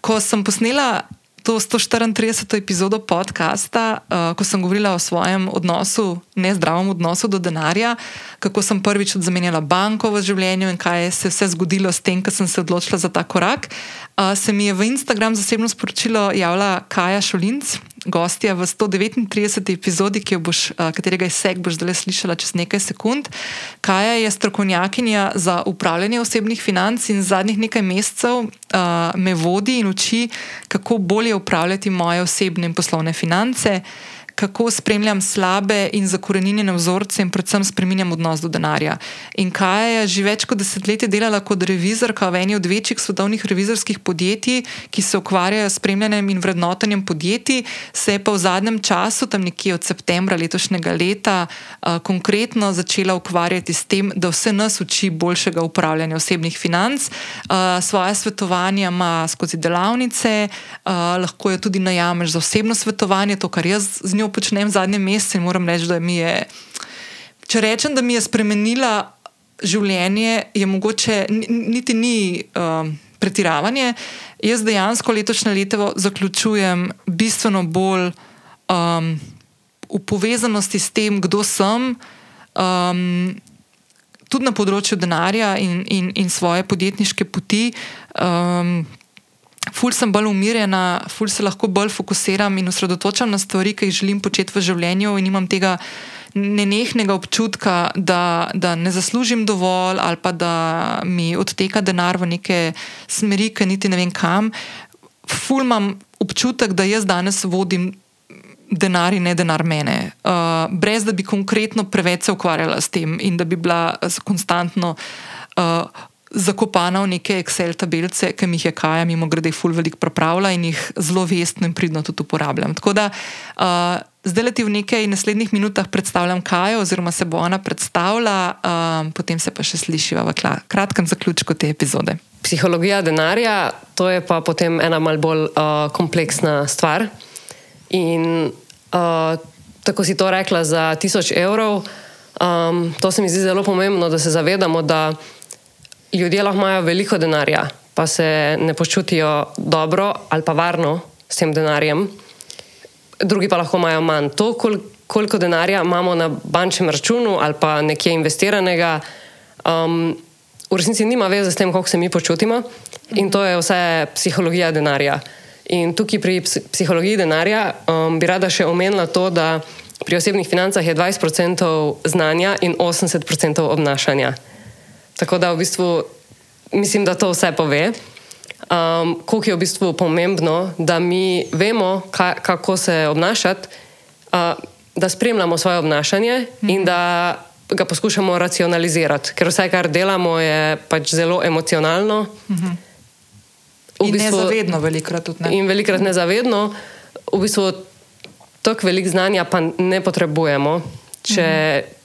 Ko sem posnela to 134. epizodo podcasta, uh, ko sem govorila o svojem odnosu, nezdravem odnosu do denarja, kako sem prvič zamenjala banko v življenju in kaj se je vse zgodilo s tem, ko sem se odločila za ta korak, uh, se mi je v Instagram zasebno sporočilo javila Kaja Šolinc, gostja v 139. epizodi, boš, katerega izsek boš zdaj slišala čez nekaj sekund. Kaja je strokovnjakinja za upravljanje osebnih financ in zadnjih nekaj mesecev uh, me vodi in uči, kako bolje upravljati moje osebne in poslovne finance kako spremljam slabe in zakorenjene vzorce in predvsem spremenjam odnos do denarja. In kaj je že več kot desetletje delala kot revizorka v eni od večjih svetovnih revizorskih podjetij, ki se ukvarjajo s spremljanjem in vrednotenjem podjetij, se je pa v zadnjem času, tam nekje od septembra letošnjega leta, uh, konkretno začela ukvarjati s tem, da vse nas uči boljšega upravljanja osebnih financ. Uh, svoje svetovanje ima skozi delavnice, uh, lahko jo tudi najameš za osebno svetovanje, to, kar jaz z njo njo počnem zadnje mesece in moram reči, da mi je. Če rečem, da mi je spremenila življenje, je mogoče niti ni um, pretiravanje. Jaz dejansko letošnje leto zaključujem bistveno bolj um, v povezanosti s tem, kdo sem, um, tudi na področju denarja in, in, in svoje podjetniške poti. Um, ful sem bolj umirjena, ful se lahko bolj fokusiram in osredotočam na stvari, ki jih želim početi v življenju, in imam tega nenehnega občutka, da, da ne zaslužim dovolj ali pa da mi odteka denar v neke smeri, ki niti ne vem kam. Ful imam občutek, da jaz danes vodim. Denar in ne denar mene, uh, brez da bi konkretno preveč se ukvarjala s tem in da bi bila konstantno uh, zakopana v neke Excel tabelece, ki mi jih je Kaja, mimo grede, ful veliko pripravila in jih zelo vestno in pridno tudi uporabljam. Tako da uh, zdaj leti v nekaj naslednjih minutah predstavljam Kajo, oziroma se bo ona predstavila, uh, potem se pa še slišiva v kratkem zaključku te epizode. Psihologija denarja, to je pa potem ena malce bolj uh, kompleksna stvar. In uh, tako si to rekla za tisoč evrov. Um, to se mi zdi zelo pomembno, da se zavedamo, da ljudje lahko imajo veliko denarja, pa se ne počutijo dobro ali pa varno s tem denarjem, drugi pa lahko imajo manj. To, kol, koliko denarja imamo na bančnem računu ali pa nekje investiranega, um, v resnici nima veze s tem, kako se mi počutimo in to je vse psihologija denarja. In tukaj pri psihologiji denarja um, bi rada še omenila to, da pri osebnih financah je 20% znanja in 80% obnašanja. Tako da v bistvu mislim, da to vse pove. Um, Kako je v bistvu pomembno, da mi vemo, ka, kako se obnašati, uh, da spremljamo svoje obnašanje mm in da ga poskušamo racionalizirati, ker vse, kar delamo, je pač zelo emocionalno. Mm -hmm. In bistvu, nezavedno, velikrat tudi ne. In velikrat nezavedno, v bistvu toliko velik znanja pa ne potrebujemo. Če, mm -hmm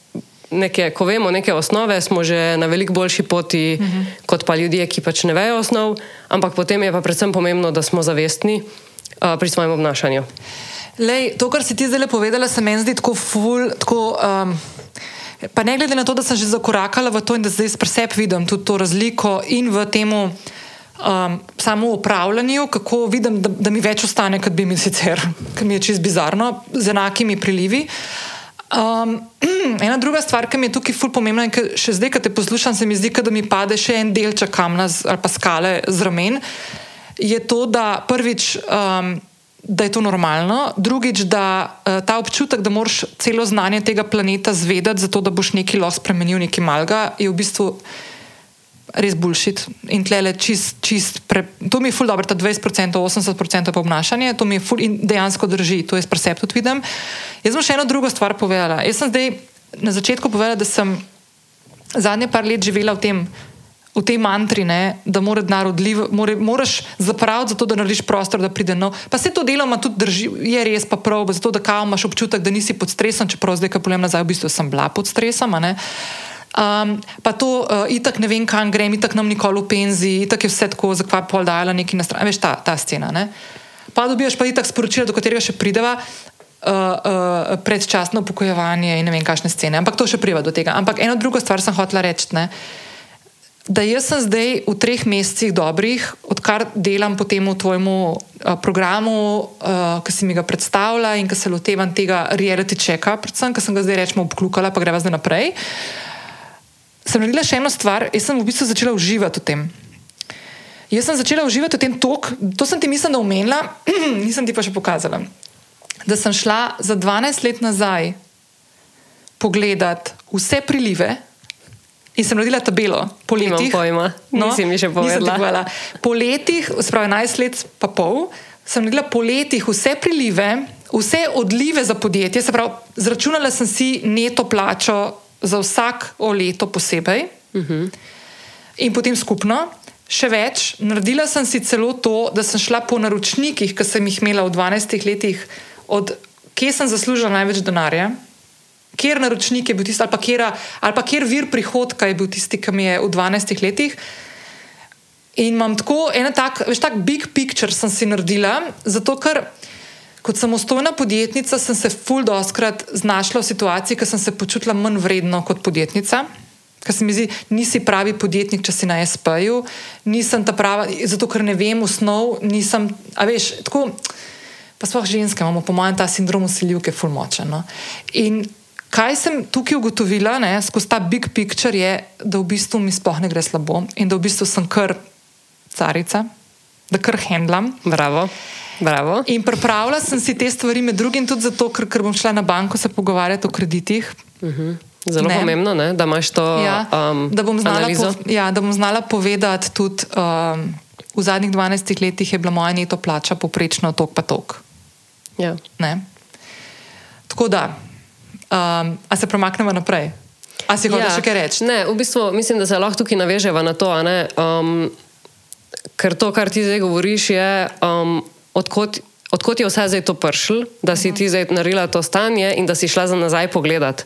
neke, ko vemo neke osnove, smo že na veliko boljši poti uh mhm. -huh. kot pa ljudje, ki pač ne vejo osnov, ampak potem je pa predvsem pomembno, da smo zavestni uh, pri svojem obnašanju. Lej, to, kar si ti zdaj povedala, se meni zdi tako ful. Tako, um... Pa ne glede na to, da sem že zakorakala v to in da zdaj preseb vidim tudi to razliko in v tem um, samo upravljanju, kako vidim, da, da mi več ostane, kot bi mi sicer, ker mi je čist bizarno, z enakimi prilivi. Uh, Um, ena druga stvar, ki mi je tukaj ful pomembna in še zdaj, ko te poslušam, se mi zdi, da mi pade še en delček kamna ali pa skale z ramen, je to, da prvič, um, da je to normalno, drugič, da uh, ta občutek, da moraš celo znanje tega planeta zvedeti, zato da boš neki los spremenil, neki malga, je v bistvu res bulšit. In tle čist, čist pre, to mi je ful dobro, ta 20%, 80% pa obnašanje, to mi je ful in dejansko drži, to je spresep tudi vidim. Jaz sem še eno drugo stvar povedala. Jaz sem zdaj na začetku povedala, da sem zadnje par let živela v tem. V tej mantri, ne, da mora denar odliv, more, moraš zapraviti, zato da narediš prostor, da pride nov. Pa se to deloma tudi drži, je res pa prav, zato da kao imaš občutek, da nisi pod stresom, čeprav zdaj, ko pogledam nazaj, v bistvu sem bila pod stresom. Uh, Um, pa to, uh, itak ne vem, kam grem, itak nam nikoli v penziji, itak je vse tako, zakaj pol dajala neki na stran. Veš, ta, ta scena. Ne? Pa dobiš pa itak sporočilo, do katerega še prideva. Uh, uh, predčasno upokojevanje in ne vem, kakšne scene. Ampak to še priva do tega. Ampak eno drugo stvar sem hotela reči. Ne? Da jaz sem zdaj v treh mesecih dobrih, odkar delam po tem tvojem uh, programu, uh, ki si mi ga predstavlja in ki se lotevam tega reality checka, predvsem, ki sem ga zdaj rečemo obklukala, pa greva zdaj naprej. Sem naredila še eno stvar, jaz sem v bistvu začela uživati v tem. Jaz sem začela uživati v tem tok, to sem ti mislim, da omenila, nisem ti pa še pokazala da sem šla za 12 let nazaj pogledat vse prilive. In sem naredila tabelo po letih. Pojma, no, nisi mi še povedala. Po letih, spravi 11 let, pa pol, sem naredila po letih vse prilive, vse odlive za podjetje. Se pravi, zračunala sem si neto plačo za vsak leto posebej uh Mhm. -huh. in potem skupno. Še več, naredila sem si celo to, da sem šla po naročnikih, ki sem jih imela v 12 letih od kje sem zaslužila največ denarja, kjer naročnik je bil tisti, ali pa, kjera, ali pa kjer vir prihodka je bil tisti, ki mi je v 12 letih. In imam tako, ena tak, veš, tak big picture sem si naredila, zato ker kot samostojna podjetnica sem se ful doskrat znašla v situaciji, ker sem se počutila manj vredno kot podjetnica. Ker se mi zdi, nisi pravi podjetnik, če si na SP-ju, nisem ta prava, zato ker ne vem osnov, nisem, a veš, tako. Pa sploh ženske imamo, po mojem, ta sindrom usiljivke, fulmočen. No? In kaj sem tukaj ugotovila, ne, skozi ta big picture, je, da v bistvu mi sploh ne gre slabo in da v bistvu sem kar carica, da kar handlam. Bravo. Bravo. In pripravila sem si te stvari, med drugim tudi zato, ker, ker bom šla na banko se pogovarjati o kreditih. Uh -huh. Zelo ne. pomembno, ne? da imaš to ja, um, da, bom analizo. po, ja, da bom znala povedati tudi, um, v zadnjih 12 letih je bila moja neto plača poprečno tok pa tok. Ja. Ne? Tako da, um, a se premaknemo naprej. A si hočeš ja. še kaj reči? Ne, v bistvu mislim, da se lahko tukaj naveževa na to, um, ker to, kar ti zdaj govoriš, je, um, odkot, odkot je vse zdaj to pršil, da si ti zdaj naredila to stanje in da si šla za nazaj pogledat.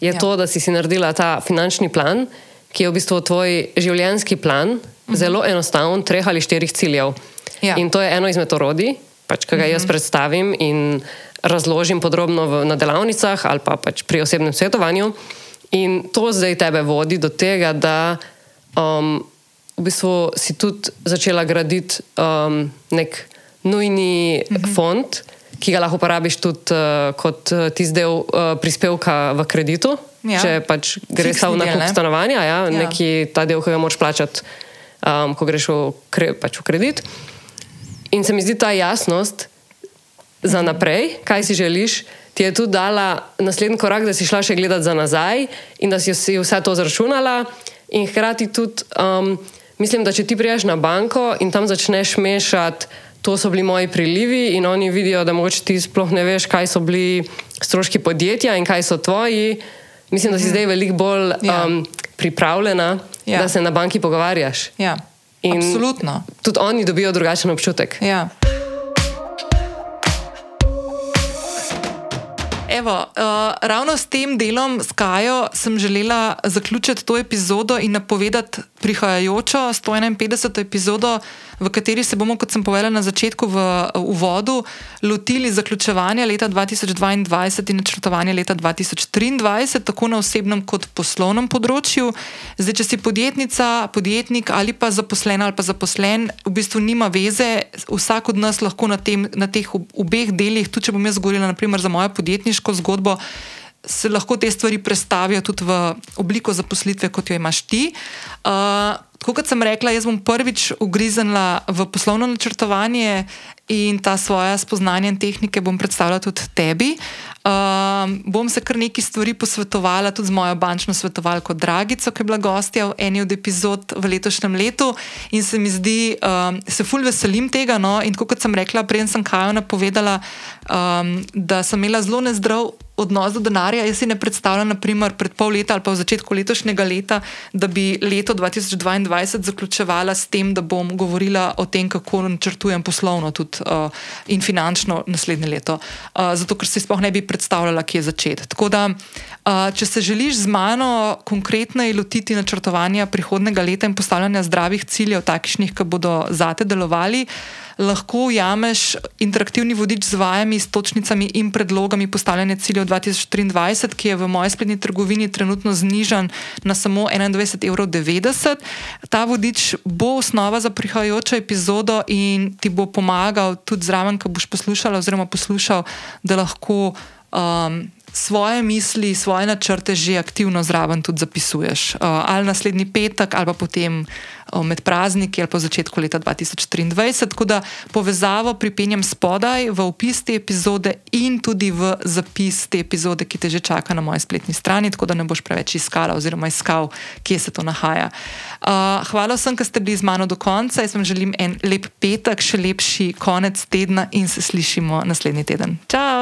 Je Ja. to, da si si naredila ta finančni plan, ki je v bistvu tvoj življenjski plan, zelo enostaven, treh ali štirih ciljev. Ja. In to je eno izmed orodij, pač, ki ga jaz predstavim in razložim podrobno v, na delavnicah ali pa pač pri osebnem svetovanju. In to zdaj tebe vodi do tega, da um, v bistvu si tudi začela graditi um, nek nujni mm -hmm. fond, ki ga lahko uporabiš tudi uh, kot uh, tisti del uh, prispevka v kreditu. Ja. Če pač gre Fiksni samo na kup ne? stanovanja, ja, Ja. neki ta del, ki ga moraš plačati, um, ko greš v, kre, pač v kredit. In se mi zdi ta jasnost za naprej, kaj si želiš, ti je tudi dala naslednji korak, da si šla še gledati za nazaj in da si si vse to zračunala. In hkrati tudi um, mislim, da če ti priješ na banko in tam začneš mešati. To so bili moji prilivi, in oni vidijo, da mogoče ti sploh ne veš, kaj so bili stroški podjetja in kaj so tvoji. Mislim, da si zdaj veliko bolj Ja. um, pripravljena, Ja. da se na banki pogovarjaš. Ja, In absolutno. Tudi oni dobijo drugačen občutek. Ja. Evo, uh, ravno s tem delom s Kajo sem želela zaključiti to epizodo in napovedati prihajajočo 151. epizodo, v kateri se bomo, kot sem povedala na začetku v uh, uvodu, lotili zaključevanja leta 2022 in načrtovanja leta 2023, tako na osebnem kot poslovnem področju. Zdaj, če si podjetnica, podjetnik ali pa zaposlen ali pa zaposlen, v bistvu nima veze, vsak od nas lahko na, tem, na teh ob- obeh delih, tudi če bom jaz govorila naprimer, za mojo podjetniško zgodbo, se lahko te stvari prestavijo tudi v obliko zaposlitve, kot jo imaš ti. Uh, tako kot sem rekla, jaz bom prvič ugriznila v poslovno načrtovanje in ta svoja spoznanja in tehnike bom predstavila tudi tebi. Um, bom se kar nekaj stvari posvetovala tudi z mojo bančno svetovalko Dragico, ki je bila gostja v eni od epizod v letošnjem letu in se mi zdi, um, se fulj veselim tega. No? In kot sem rekla, preden sem Kajo napovedala, um, da sem imela zelo nezdrav odnos do denarja. Jaz si ne predstavljam, naprimer, pred pol leta ali pa v začetku letošnjega leta, da bi leto 2022 zaključevala s tem, da bom govorila o tem, kako načrtujem poslovno tudi, uh, in finančno naslednje leto. Uh, zato, ker si sploh ne bi predstavljala, kje začeti. Tako da, uh, če se želiš z mano konkretneje lotiti načrtovanja prihodnega leta in postavljanja zdravih ciljev, takšnih, ki bodo zate delovali. Lahko ujameš interaktivni vodič z vajami, s točnicami in predlogami postavljanja ciljev 2023, ki je v moji spletni trgovini trenutno znižen na samo 21,90 evrov. Ta vodič bo osnova za prihajajočo epizodo in ti bo pomagal tudi zraven, ko boš poslušal oziroma poslušal, da lahko. Um, svoje misli, svoje načrte že aktivno zraven tudi zapisuješ. Uh, ali naslednji petek, ali pa potem uh, med prazniki, ali pa začetku leta 2023. Tako da povezavo pripenjam spodaj v opis te epizode in tudi v zapis te epizode, ki te že čaka na moji spletni strani, tako da ne boš preveč iskala oziroma iskal, kje se to nahaja. Uh, hvala vsem, ki ste bili z mano do konca. Jaz vam želim en lep petek, še lepši konec tedna in se slišimo naslednji teden. Čau!